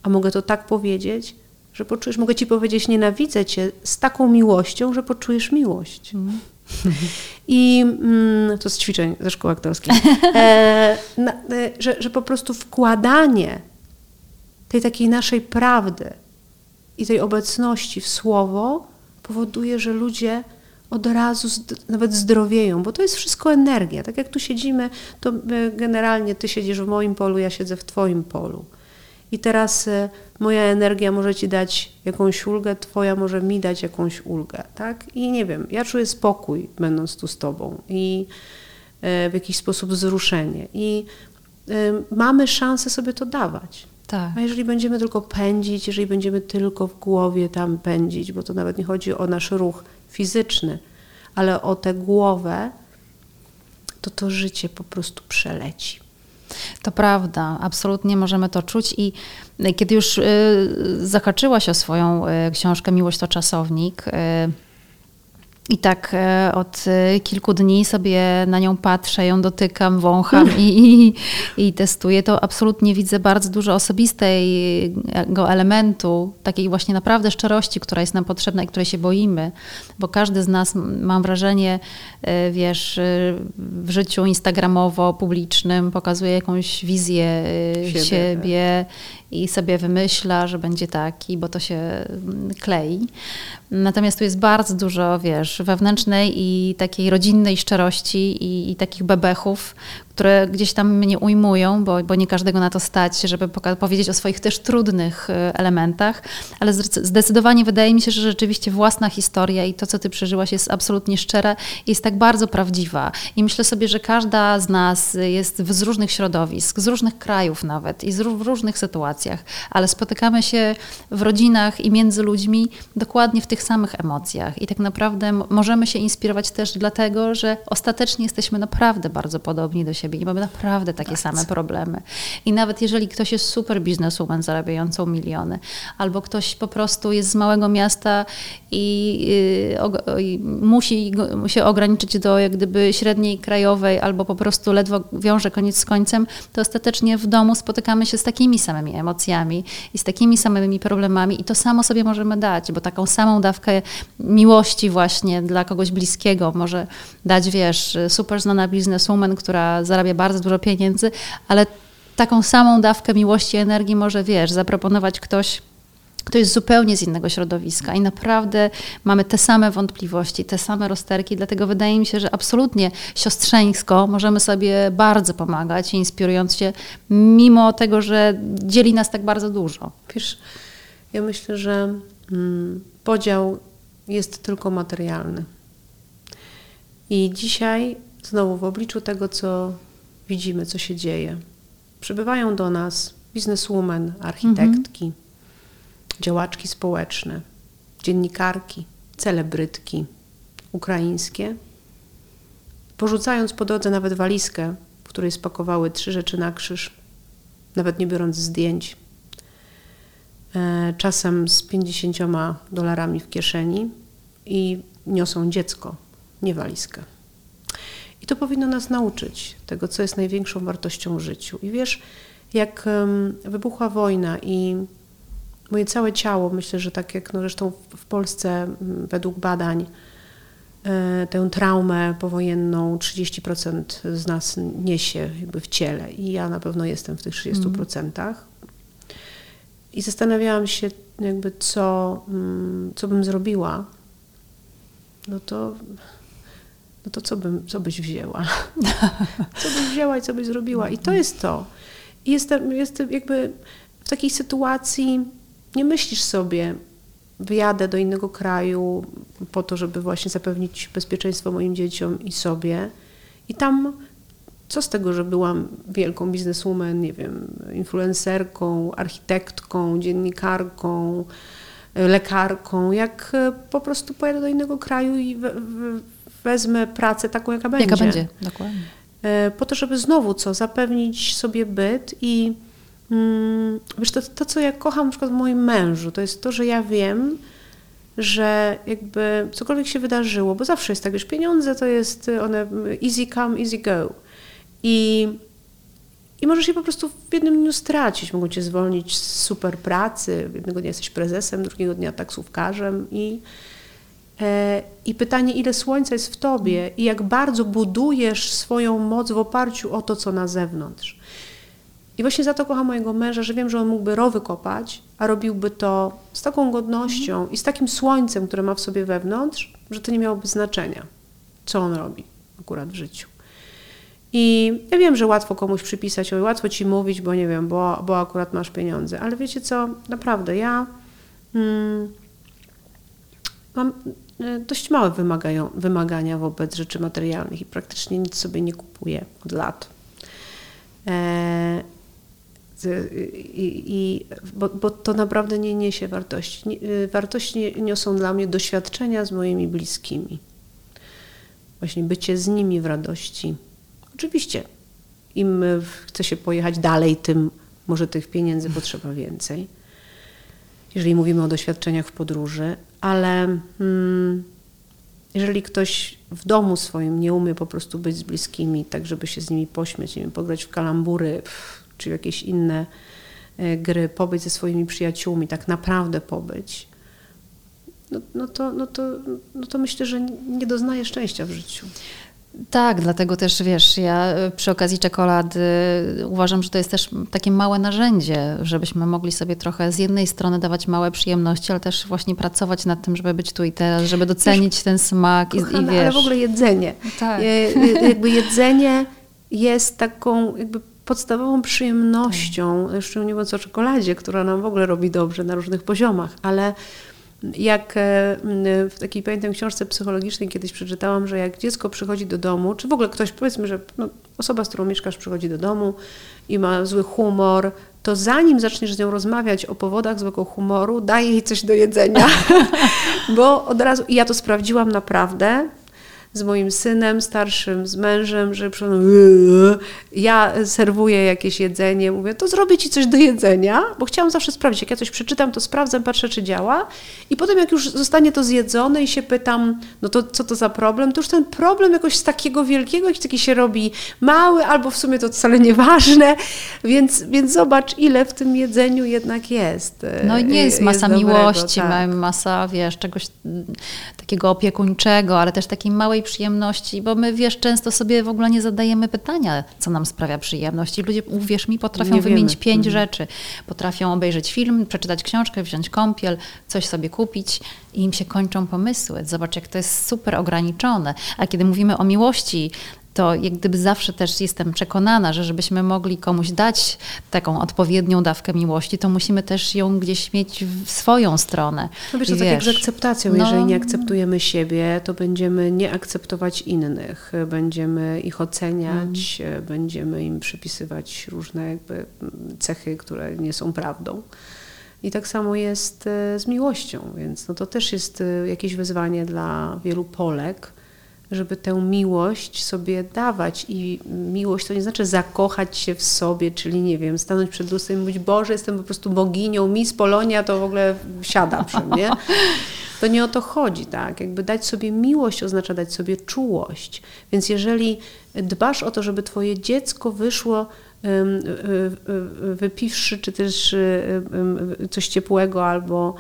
A mogę to tak powiedzieć, że poczujesz, mogę ci powiedzieć, nienawidzę cię z taką miłością, że poczujesz miłość. Mm. I mm, to z ćwiczeń ze szkoły aktorskiej. E, na, e, że, że po prostu wkładanie tej takiej naszej prawdy i tej obecności w słowo powoduje, że ludzie od razu nawet zdrowieją, bo to jest wszystko energia. Tak jak tu siedzimy, to generalnie ty siedzisz w moim polu, ja siedzę w twoim polu. I teraz e, moja energia może ci dać jakąś ulgę, twoja może mi dać jakąś ulgę, tak? I nie wiem, ja czuję spokój, będąc tu z tobą i e, w jakiś sposób wzruszenie. I e, mamy szansę sobie to dawać. Tak. A jeżeli będziemy tylko pędzić, jeżeli będziemy tylko w głowie tam pędzić, bo to nawet nie chodzi o nasz ruch fizyczny, ale o tę głowę, to to życie po prostu przeleci. To prawda, absolutnie możemy to czuć i kiedy już y, zahaczyłaś o swoją y, książkę Miłość to czasownik, y, i tak e, od e, kilku dni sobie na nią patrzę, ją dotykam, wącham i, i, i, testuję. To absolutnie widzę bardzo dużo osobistego elementu, takiej właśnie naprawdę szczerości, która jest nam potrzebna i której się boimy, bo każdy z nas, mam wrażenie, e, wiesz, w życiu instagramowo-publicznym pokazuje jakąś wizję siebie, siebie i sobie wymyśla, że będzie taki, bo to się mm, klei. Natomiast tu jest bardzo dużo, wiesz, wewnętrznej i takiej rodzinnej szczerości i, i takich bebechów, które gdzieś tam mnie ujmują, bo, bo nie każdego na to stać, żeby powiedzieć o swoich też trudnych e, elementach, ale zdecydowanie wydaje mi się, że rzeczywiście własna historia i to, co ty przeżyłaś, jest absolutnie szczere i jest tak bardzo prawdziwa. I myślę sobie, że każda z nas jest z różnych środowisk, z różnych krajów nawet i z, w różnych sytuacjach, ale spotykamy się w rodzinach i między ludźmi dokładnie w tych samych emocjach. I tak naprawdę możemy się inspirować też dlatego, że ostatecznie jesteśmy naprawdę bardzo podobni do siebie siebie. I mamy naprawdę takie same problemy. I nawet jeżeli ktoś jest super bizneswoman zarabiającą miliony, albo ktoś po prostu jest z małego miasta i, y, musi się ograniczyć do jak gdyby średniej krajowej, albo po prostu ledwo wiąże koniec z końcem, to ostatecznie w domu spotykamy się z takimi samymi emocjami i z takimi samymi problemami. I to samo sobie możemy dać, bo taką samą dawkę miłości właśnie dla kogoś bliskiego może dać, wiesz, super znana bizneswoman, która zarabia bardzo dużo pieniędzy, ale taką samą dawkę miłości, energii może, wiesz, zaproponować ktoś, kto jest zupełnie z innego środowiska i naprawdę mamy te same wątpliwości, te same rozterki, dlatego wydaje mi się, że absolutnie siostrzeńsko możemy sobie bardzo pomagać, inspirując się, mimo tego, że dzieli nas tak bardzo dużo. Wiesz, ja myślę, że mm, podział jest tylko materialny. I dzisiaj znowu w obliczu tego, co widzimy, co się dzieje. Przybywają do nas bizneswomen, architektki, mhm. działaczki społeczne, dziennikarki, celebrytki ukraińskie, porzucając po drodze nawet walizkę, w której spakowały trzy rzeczy na krzyż, nawet nie biorąc zdjęć, e, czasem z 50 dolarami w kieszeni i niosą dziecko, nie walizkę. I to powinno nas nauczyć tego, co jest największą wartością w życiu. I wiesz, jak wybuchła wojna i moje całe ciało, myślę, że tak jak no zresztą w Polsce według badań, e, tę traumę powojenną 30% z nas niesie jakby w ciele i ja na pewno jestem w tych 30%. Mm. I zastanawiałam się jakby co, co bym zrobiła, no to no to co, bym, co byś wzięła? co byś wzięła i co byś zrobiła? I to jest to. I jestem, jestem jakby w takiej sytuacji, nie myślisz sobie, wyjadę do innego kraju po to, żeby właśnie zapewnić bezpieczeństwo moim dzieciom i sobie. I tam co z tego, że byłam wielką bizneswoman, nie wiem, influencerką, architektką, dziennikarką, lekarką, jak po prostu pojadę do innego kraju i wezmę pracę taką, jaka będzie. Jaka będzie, dokładnie. E, po to, żeby znowu co, zapewnić sobie byt i mm, wiesz, to, to, co ja kocham na przykład w moim mężu, to jest to, że ja wiem, że jakby cokolwiek się wydarzyło, bo zawsze jest tak, wiesz, pieniądze to jest one easy come, easy go. I, i możesz je po prostu w jednym dniu stracić. Mogą cię zwolnić z super pracy, jednego dnia jesteś prezesem, drugiego dnia taksówkarzem i I pytanie, ile słońca jest w tobie i jak bardzo budujesz swoją moc w oparciu o to, co na zewnątrz. I właśnie za to kocham mojego męża, że wiem, że on mógłby rowy kopać, a robiłby to z taką godnością i z takim słońcem, które ma w sobie wewnątrz, że to nie miałoby znaczenia, co on robi akurat w życiu. I ja wiem, że łatwo komuś przypisać, oj, łatwo ci mówić, bo nie wiem, bo, bo akurat masz pieniądze, ale wiecie co, naprawdę, ja mm, mam E, dość małe wymagają, wymagania wobec rzeczy materialnych i praktycznie nic sobie nie kupuję od lat. E, i, i, bo, bo, to naprawdę nie niesie wartości. E, wartości niosą dla mnie doświadczenia z moimi bliskimi. Właśnie bycie z nimi w radości. Oczywiście, im chce się pojechać dalej, tym może tych pieniędzy potrzeba więcej jeżeli mówimy o doświadczeniach w podróży, ale hmm, jeżeli ktoś w domu swoim nie umie po prostu być z bliskimi, tak żeby się z nimi pośmiać, nie wiem, pograć w kalambury pff, czy jakieś inne e, gry, pobyć ze swoimi przyjaciółmi, tak naprawdę pobyć, no, no, to, no, to, no to myślę, że nie doznaje szczęścia w życiu. Tak, dlatego też wiesz, ja e, przy okazji czekolady uważam, że to jest też takie małe narzędzie, żebyśmy mogli sobie trochę z jednej strony dawać małe przyjemności, ale też właśnie pracować nad tym, żeby być tu i teraz, żeby docenić wiesz, ten smak kochana, i, i wiesz. Ale w ogóle jedzenie. Tak. jakby jedzenie jest taką jakby podstawową przyjemnością, jeszcze nie mówiąc o czekoladzie, która nam w ogóle robi dobrze na różnych poziomach, ale jak e, w takiej pamiętam książce psychologicznej kiedyś przeczytałam, że jak dziecko przychodzi do domu, czy w ogóle ktoś, powiedzmy, że no, osoba, z którą mieszkasz, przychodzi do domu i ma zły humor, to zanim zaczniesz z nią rozmawiać o powodach złego humoru, daj jej coś do jedzenia. Bo od razu, i ja to sprawdziłam naprawdę, z moim synem starszym, z mężem, że ja serwuję jakieś jedzenie, mówię, to zrobię ci coś do jedzenia, bo chciałam zawsze sprawdzić, jak ja coś przeczytam, to sprawdzam, patrzę, czy działa. I potem, jak już zostanie to zjedzone i się pytam, no to co to za problem, to już ten problem jakoś z takiego wielkiego, jakiś taki się robi mały, albo w sumie to wcale nieważne. Więc, więc zobacz, ile w tym jedzeniu jednak jest. No i nie jest masa jest miłości, tak. masa, wiesz, czegoś takiego opiekuńczego, ale też takiej małej przyjemności, bo my, wiesz, często sobie w ogóle nie zadajemy pytania, co nam sprawia przyjemność. I ludzie, uwierz mi, potrafią nie wymienić wiemy. pięć mhm. rzeczy. Potrafią obejrzeć film, przeczytać książkę, wziąć kąpiel, coś sobie kupić i im się kończą pomysły. Zobacz, jak to jest super ograniczone. A kiedy mówimy o miłości, to jak gdyby zawsze też jestem przekonana, że żebyśmy mogli komuś dać taką odpowiednią dawkę miłości, to musimy też ją gdzieś mieć w swoją stronę. No wiesz, to tak jak z akceptacją. No, Jeżeli nie akceptujemy siebie, to będziemy nie akceptować innych, będziemy ich oceniać, mm. będziemy im przypisywać różne jakby cechy, które nie są prawdą. I tak samo jest e, z miłością, więc no to też jest e, jakieś wyzwanie dla wielu Polek, żeby tę miłość sobie dawać. I miłość to nie znaczy zakochać się w sobie, czyli nie wiem, stanąć przed lustrem i mówić, Boże, jestem po prostu boginią, Miss Polonia to w ogóle siada przy mnie. To nie o to chodzi, tak? Jakby dać sobie miłość oznacza dać sobie czułość. Więc jeżeli dbasz o to, żeby twoje dziecko wyszło wypiwszy, czy też coś ciepłego, albo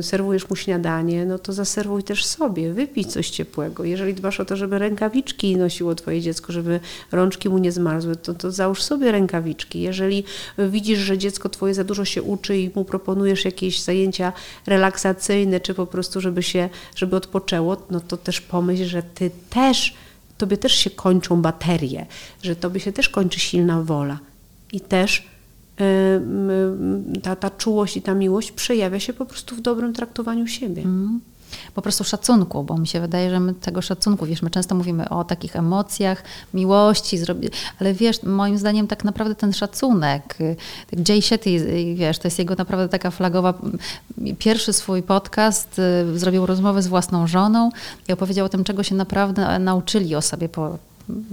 serwujesz mu śniadanie, no to zaserwuj też sobie, wypij coś ciepłego. Jeżeli dbasz o to, żeby rękawiczki nosiło twoje dziecko, żeby rączki mu nie zmarzły, to, to załóż sobie rękawiczki. Jeżeli widzisz, że dziecko twoje za dużo się uczy i mu proponujesz jakieś zajęcia relaksacyjne, czy po prostu, żeby się, żeby odpoczęło, no to też pomyśl, że ty też tobie też się kończą baterie, że tobie się też kończy silna wola i też ta, ta czułość i ta miłość przejawia się po prostu w dobrym traktowaniu siebie. Mm po prostu szacunku, bo mi się wydaje, że my tego szacunku, wiesz, my często mówimy o takich emocjach, miłości, ale wiesz, moim zdaniem tak naprawdę ten szacunek, tak Jay Shetty, wiesz, to jest jego naprawdę taka flagowa, pierwszy swój podcast, y, zrobił rozmowę z własną żoną i opowiedział o tym, czego się naprawdę nauczyli o sobie po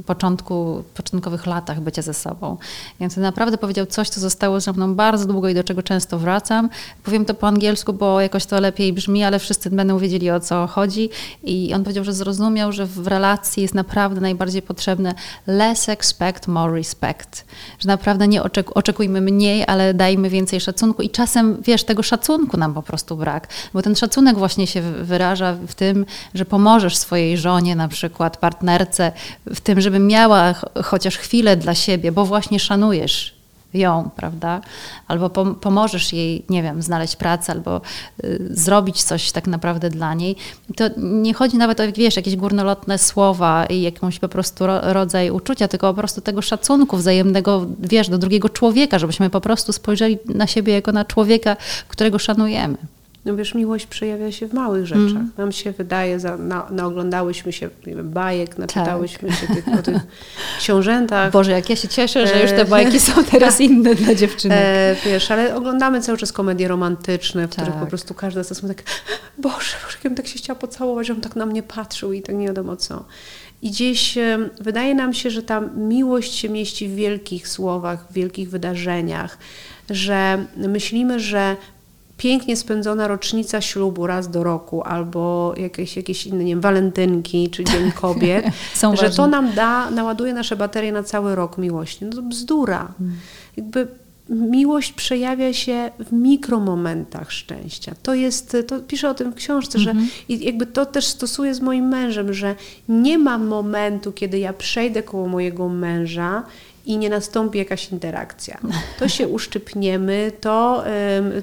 początku, początkowych latach bycia ze sobą. Więc naprawdę powiedział coś, co zostało ze mną bardzo długo i do czego często wracam. Powiem to po angielsku, bo jakoś to lepiej brzmi, ale wszyscy będą wiedzieli o co chodzi. I on powiedział, że zrozumiał, że w relacji jest naprawdę najbardziej potrzebne less expect, more respect. Że naprawdę nie oczekujmy mniej, ale dajmy więcej szacunku. I czasem, wiesz, tego szacunku nam po prostu brak. Bo ten szacunek właśnie się wyraża w tym, że pomożesz swojej żonie, na przykład partnerce w w tym, żeby miała chociaż chwilę dla siebie, bo właśnie szanujesz ją, prawda? Albo pomożesz jej, nie wiem, znaleźć pracę, albo y, zrobić coś tak naprawdę dla niej. To nie chodzi nawet o, wiesz, jakieś górnolotne słowa i jakąś po prostu ro, rodzaj uczucia, tylko po prostu tego szacunku wzajemnego, wiesz, do drugiego człowieka, żebyśmy po prostu spojrzeli na siebie jako na człowieka, którego szanujemy. No wiesz, miłość przejawia się w małych rzeczach. Mm. Nam się wydaje, za, na, naoglądałyśmy się wiem, bajek, naczytałyśmy tak. się tych, o tych książętach. Boże, jak ja się cieszę, że już te bajki są teraz inne dla dziewczynek. E, wiesz, ale oglądamy cały czas komedie romantyczne, w tak. których po prostu każda z nas tak, Boże, Boże, jak tak się chciała pocałować, on tak na mnie patrzył i tak nie wiadomo co. I gdzieś e, wydaje nam się, że ta miłość się mieści w wielkich słowach, w wielkich wydarzeniach, że myślimy, że pięknie spędzona rocznica ślubu raz do roku albo jakieś, jakieś inne, nie wiem, walentynki czy Dzień Kobiet, że ważne. to nam da, naładuje nasze baterie na cały rok miłości. No to bzdura. Hmm. Jakby miłość przejawia się w mikromomentach szczęścia. To jest, to piszę o tym w książce, że mhm. i jakby to też stosuję z moim mężem, że nie ma momentu, kiedy ja przejdę koło mojego męża i nie nastąpi jakaś interakcja. To się uszczypniemy, to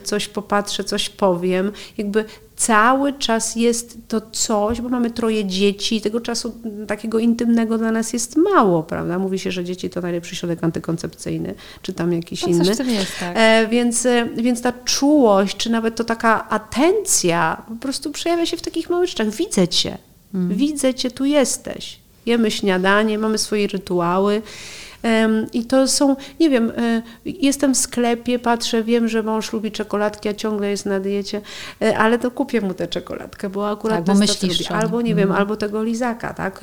coś popatrzę, coś powiem. Jakby cały czas jest to coś, bo mamy troje dzieci, tego czasu takiego intymnego dla nas jest mało, prawda? Mówi się, że dzieci to najlepszy środek antykoncepcyjny, czy tam jakiś no, inny. Jest, tak. e, więc, e, więc ta czułość, czy nawet to taka atencja po prostu przejawia się w takich małych rzeczach. Widzę cię, mm. widzę cię, tu jesteś. Jemy śniadanie, mamy swoje rytuały. I to są, nie wiem, e, jestem w sklepie, patrzę, wiem, że mąż lubi czekoladki, a ciągle jest na diecie, e, ale to kupię mu tę czekoladkę, bo akurat tak, bo myślisz. Albo nie wiem, mm. albo tego lizaka, tak?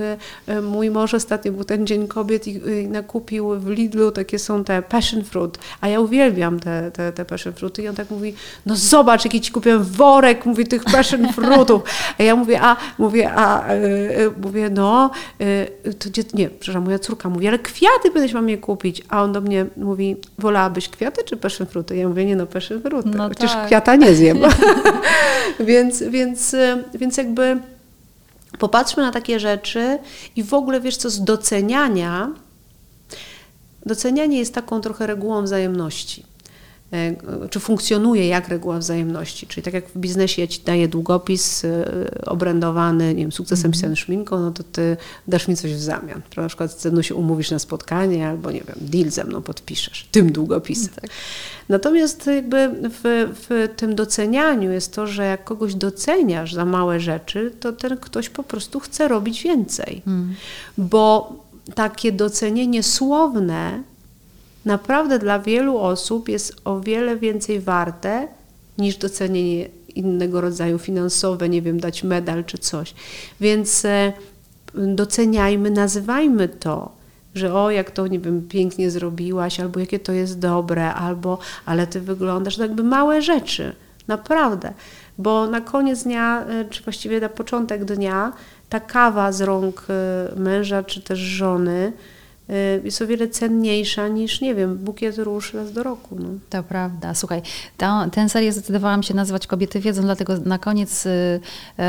E, mój mąż ostatnio był ten Dzień Kobiet i nakupił w Lidlu, takie są te passion fruit, a ja uwielbiam te, te, te passion fruity i on tak mówi, no zobacz, jaki ci kupiłem worek, mówi, tych passion fruitów. A ja mówię, a, mówię, a, mówię, no, to nie, przepraszam, moja córka mówi, ale kwiaty kiedyś mam je kupić, a on do mnie mówi, wolałabyś kwiaty czy passion fruity? Ja mówię, nie no, passion fruity, no chociaż tak. kwiata nie zjem. więc, więc, więc jakby popatrzmy na takie rzeczy i w ogóle, wiesz co, z doceniania, docenianie jest taką trochę regułą wzajemności. E, czy funkcjonuje jak reguła wzajemności. Czyli tak jak w biznesie ja ci daję długopis e, obrędowany, nie wiem, sukcesem mm. pisanym szminką, no to ty dasz mi coś w zamian. Na przykład ze mną się umówisz na spotkanie albo, nie wiem, deal ze mną podpiszesz tym długopisem. Tak. Natomiast jakby w, w tym docenianiu jest to, że jak kogoś doceniasz za małe rzeczy, to ten ktoś po prostu chce robić więcej. Mm. Bo takie docenienie słowne naprawdę dla wielu osób jest o wiele więcej warte niż docenienie innego rodzaju finansowe, nie wiem, dać medal czy coś. Więc e, doceniajmy, nazywajmy to, że o, jak to, nie wiem, pięknie zrobiłaś, albo jakie to jest dobre, albo ale ty wyglądasz, to jakby małe rzeczy, naprawdę. Bo na koniec dnia, e, czy właściwie na początek dnia, ta kawa z rąk e, męża czy też żony, jest o wiele cenniejsza niż, nie wiem, bukiet róż raz do roku. No. To prawda. Słuchaj, ta, tę serię zdecydowałam się nazwać Kobiety wiedzą, dlatego na koniec y,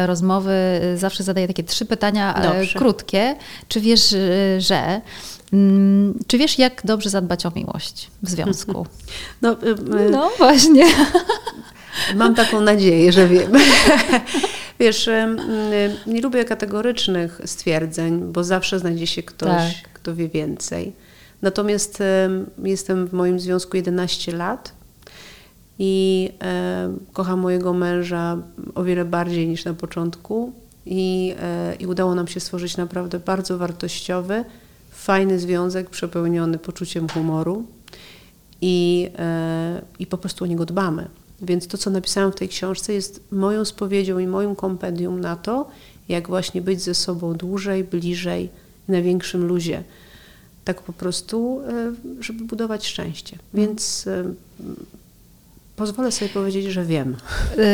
rozmowy zawsze zadaję takie trzy pytania Dobrze. krótkie. Czy wiesz, że mm, czy wiesz, jak dobrze zadbać o miłość w związku? No, y, y, no właśnie. Mam taką nadzieję, że wiem. Wiesz, nie lubię kategorycznych stwierdzeń, bo zawsze znajdzie się ktoś, tak. Kto wie więcej. Natomiast jestem w moim związku 11 lat i kocham mojego męża o wiele bardziej niż na początku. I, e, I udało nam się stworzyć naprawdę bardzo wartościowy, fajny związek przepełniony poczuciem humoru i, e, i po prostu o niego dbamy. Więc to, co napisałam w tej książce, jest moją spowiedzią i moim kompendium na to, jak właśnie być ze sobą dłużej, bliżej, na większym luzie. Tak po prostu, e, żeby budować szczęście. Więc e, pozwolę sobie powiedzieć, że wiem. E,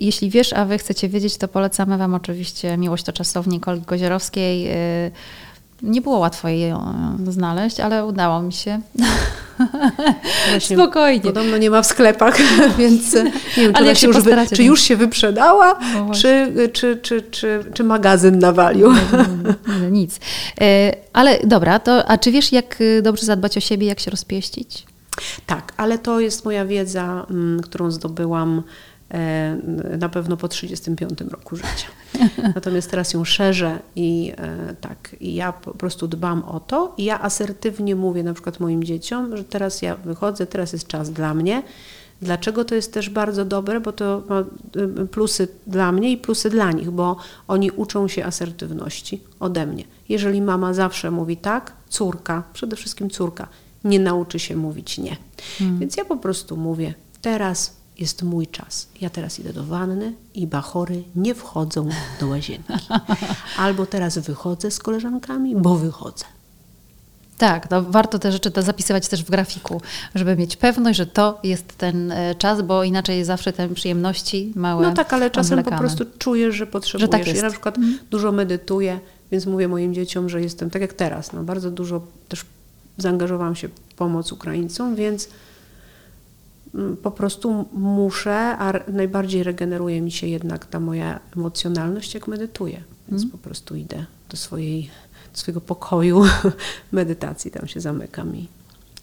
jeśli wiesz, a wy chcecie wiedzieć, to polecamy wam oczywiście Miłość to czasownik Olgi Kozierowskiej. Nie było łatwo jej znaleźć, ale udało mi się. Właśnie, Spokojnie. Podobno nie ma w sklepach, więc nie wiem, czy, jak się już wy, czy już się wyprzedała, no czy, czy, czy, czy, czy magazyn nawalił. nic. E, ale dobra, to, a czy wiesz, jak y, dobrze zadbać o siebie, jak się rozpieścić? Tak, ale to jest moja wiedza, mm, którą zdobyłam E, na pewno po 35 roku życia. Natomiast teraz ją szerzę i e, tak, i ja po prostu dbam o to i ja asertywnie mówię na przykład moim dzieciom, że teraz ja wychodzę, teraz jest czas dla mnie. Dlaczego to jest też bardzo dobre? Bo to ma y, plusy dla mnie i plusy dla nich, bo oni uczą się asertywności ode mnie. Jeżeli mama zawsze mówi tak, córka, przede wszystkim córka, nie nauczy się mówić nie. Hmm. Więc ja po prostu mówię, teraz jest mój czas. Ja teraz idę do wanny i bachory nie wchodzą do łazienki. Albo teraz wychodzę z koleżankami, bo wychodzę. Tak, no warto te rzeczy to zapisywać też w grafiku, żeby mieć pewność, że to jest ten e, czas, bo inaczej zawsze te przyjemności małe. No tak, ale czasem po prostu czujesz, że potrzebujesz. Że tak jest. Ja na przykład mm. dużo medytuję, więc mówię moim dzieciom, że jestem tak jak teraz. No, bardzo dużo też zaangażowałam się w pomoc Ukraińcom, więc po prostu muszę, a najbardziej regeneruje mi się jednak ta moja emocjonalność, jak medytuję. Więc mm. po prostu idę do, swojej, do swojego pokoju medytacji, tam się zamykam i,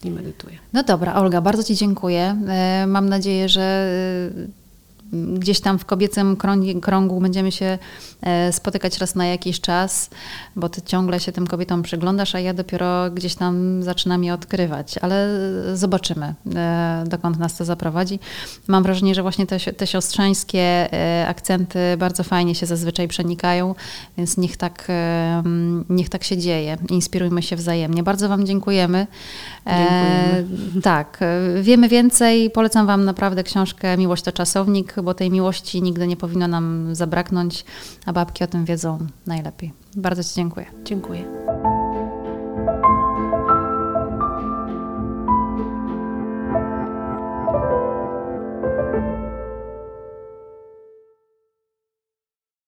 i medytuję. No dobra, Olga, bardzo Ci dziękuję. E, mam nadzieję, że gdzieś tam w kobiecym krągu będziemy się e, spotykać raz na jakiś czas, bo ty ciągle się tym kobietom przyglądasz, a ja dopiero gdzieś tam zaczynam je odkrywać, ale zobaczymy, e, dokąd nas to zaprowadzi. Mam wrażenie, że właśnie te, te siostrzeńskie e, akcenty bardzo fajnie się zazwyczaj przenikają, więc niech tak, niech tak się dzieje. Inspirujmy się wzajemnie. Bardzo Wam dziękujemy. Dziękujemy. E, tak, wiemy więcej. Polecam Wam naprawdę książkę Miłość to czasownik bo tej miłości nigdy nie powinno nam zabraknąć, a babki o tym wiedzą najlepiej. Bardzo Ci dziękuję. Dziękuję.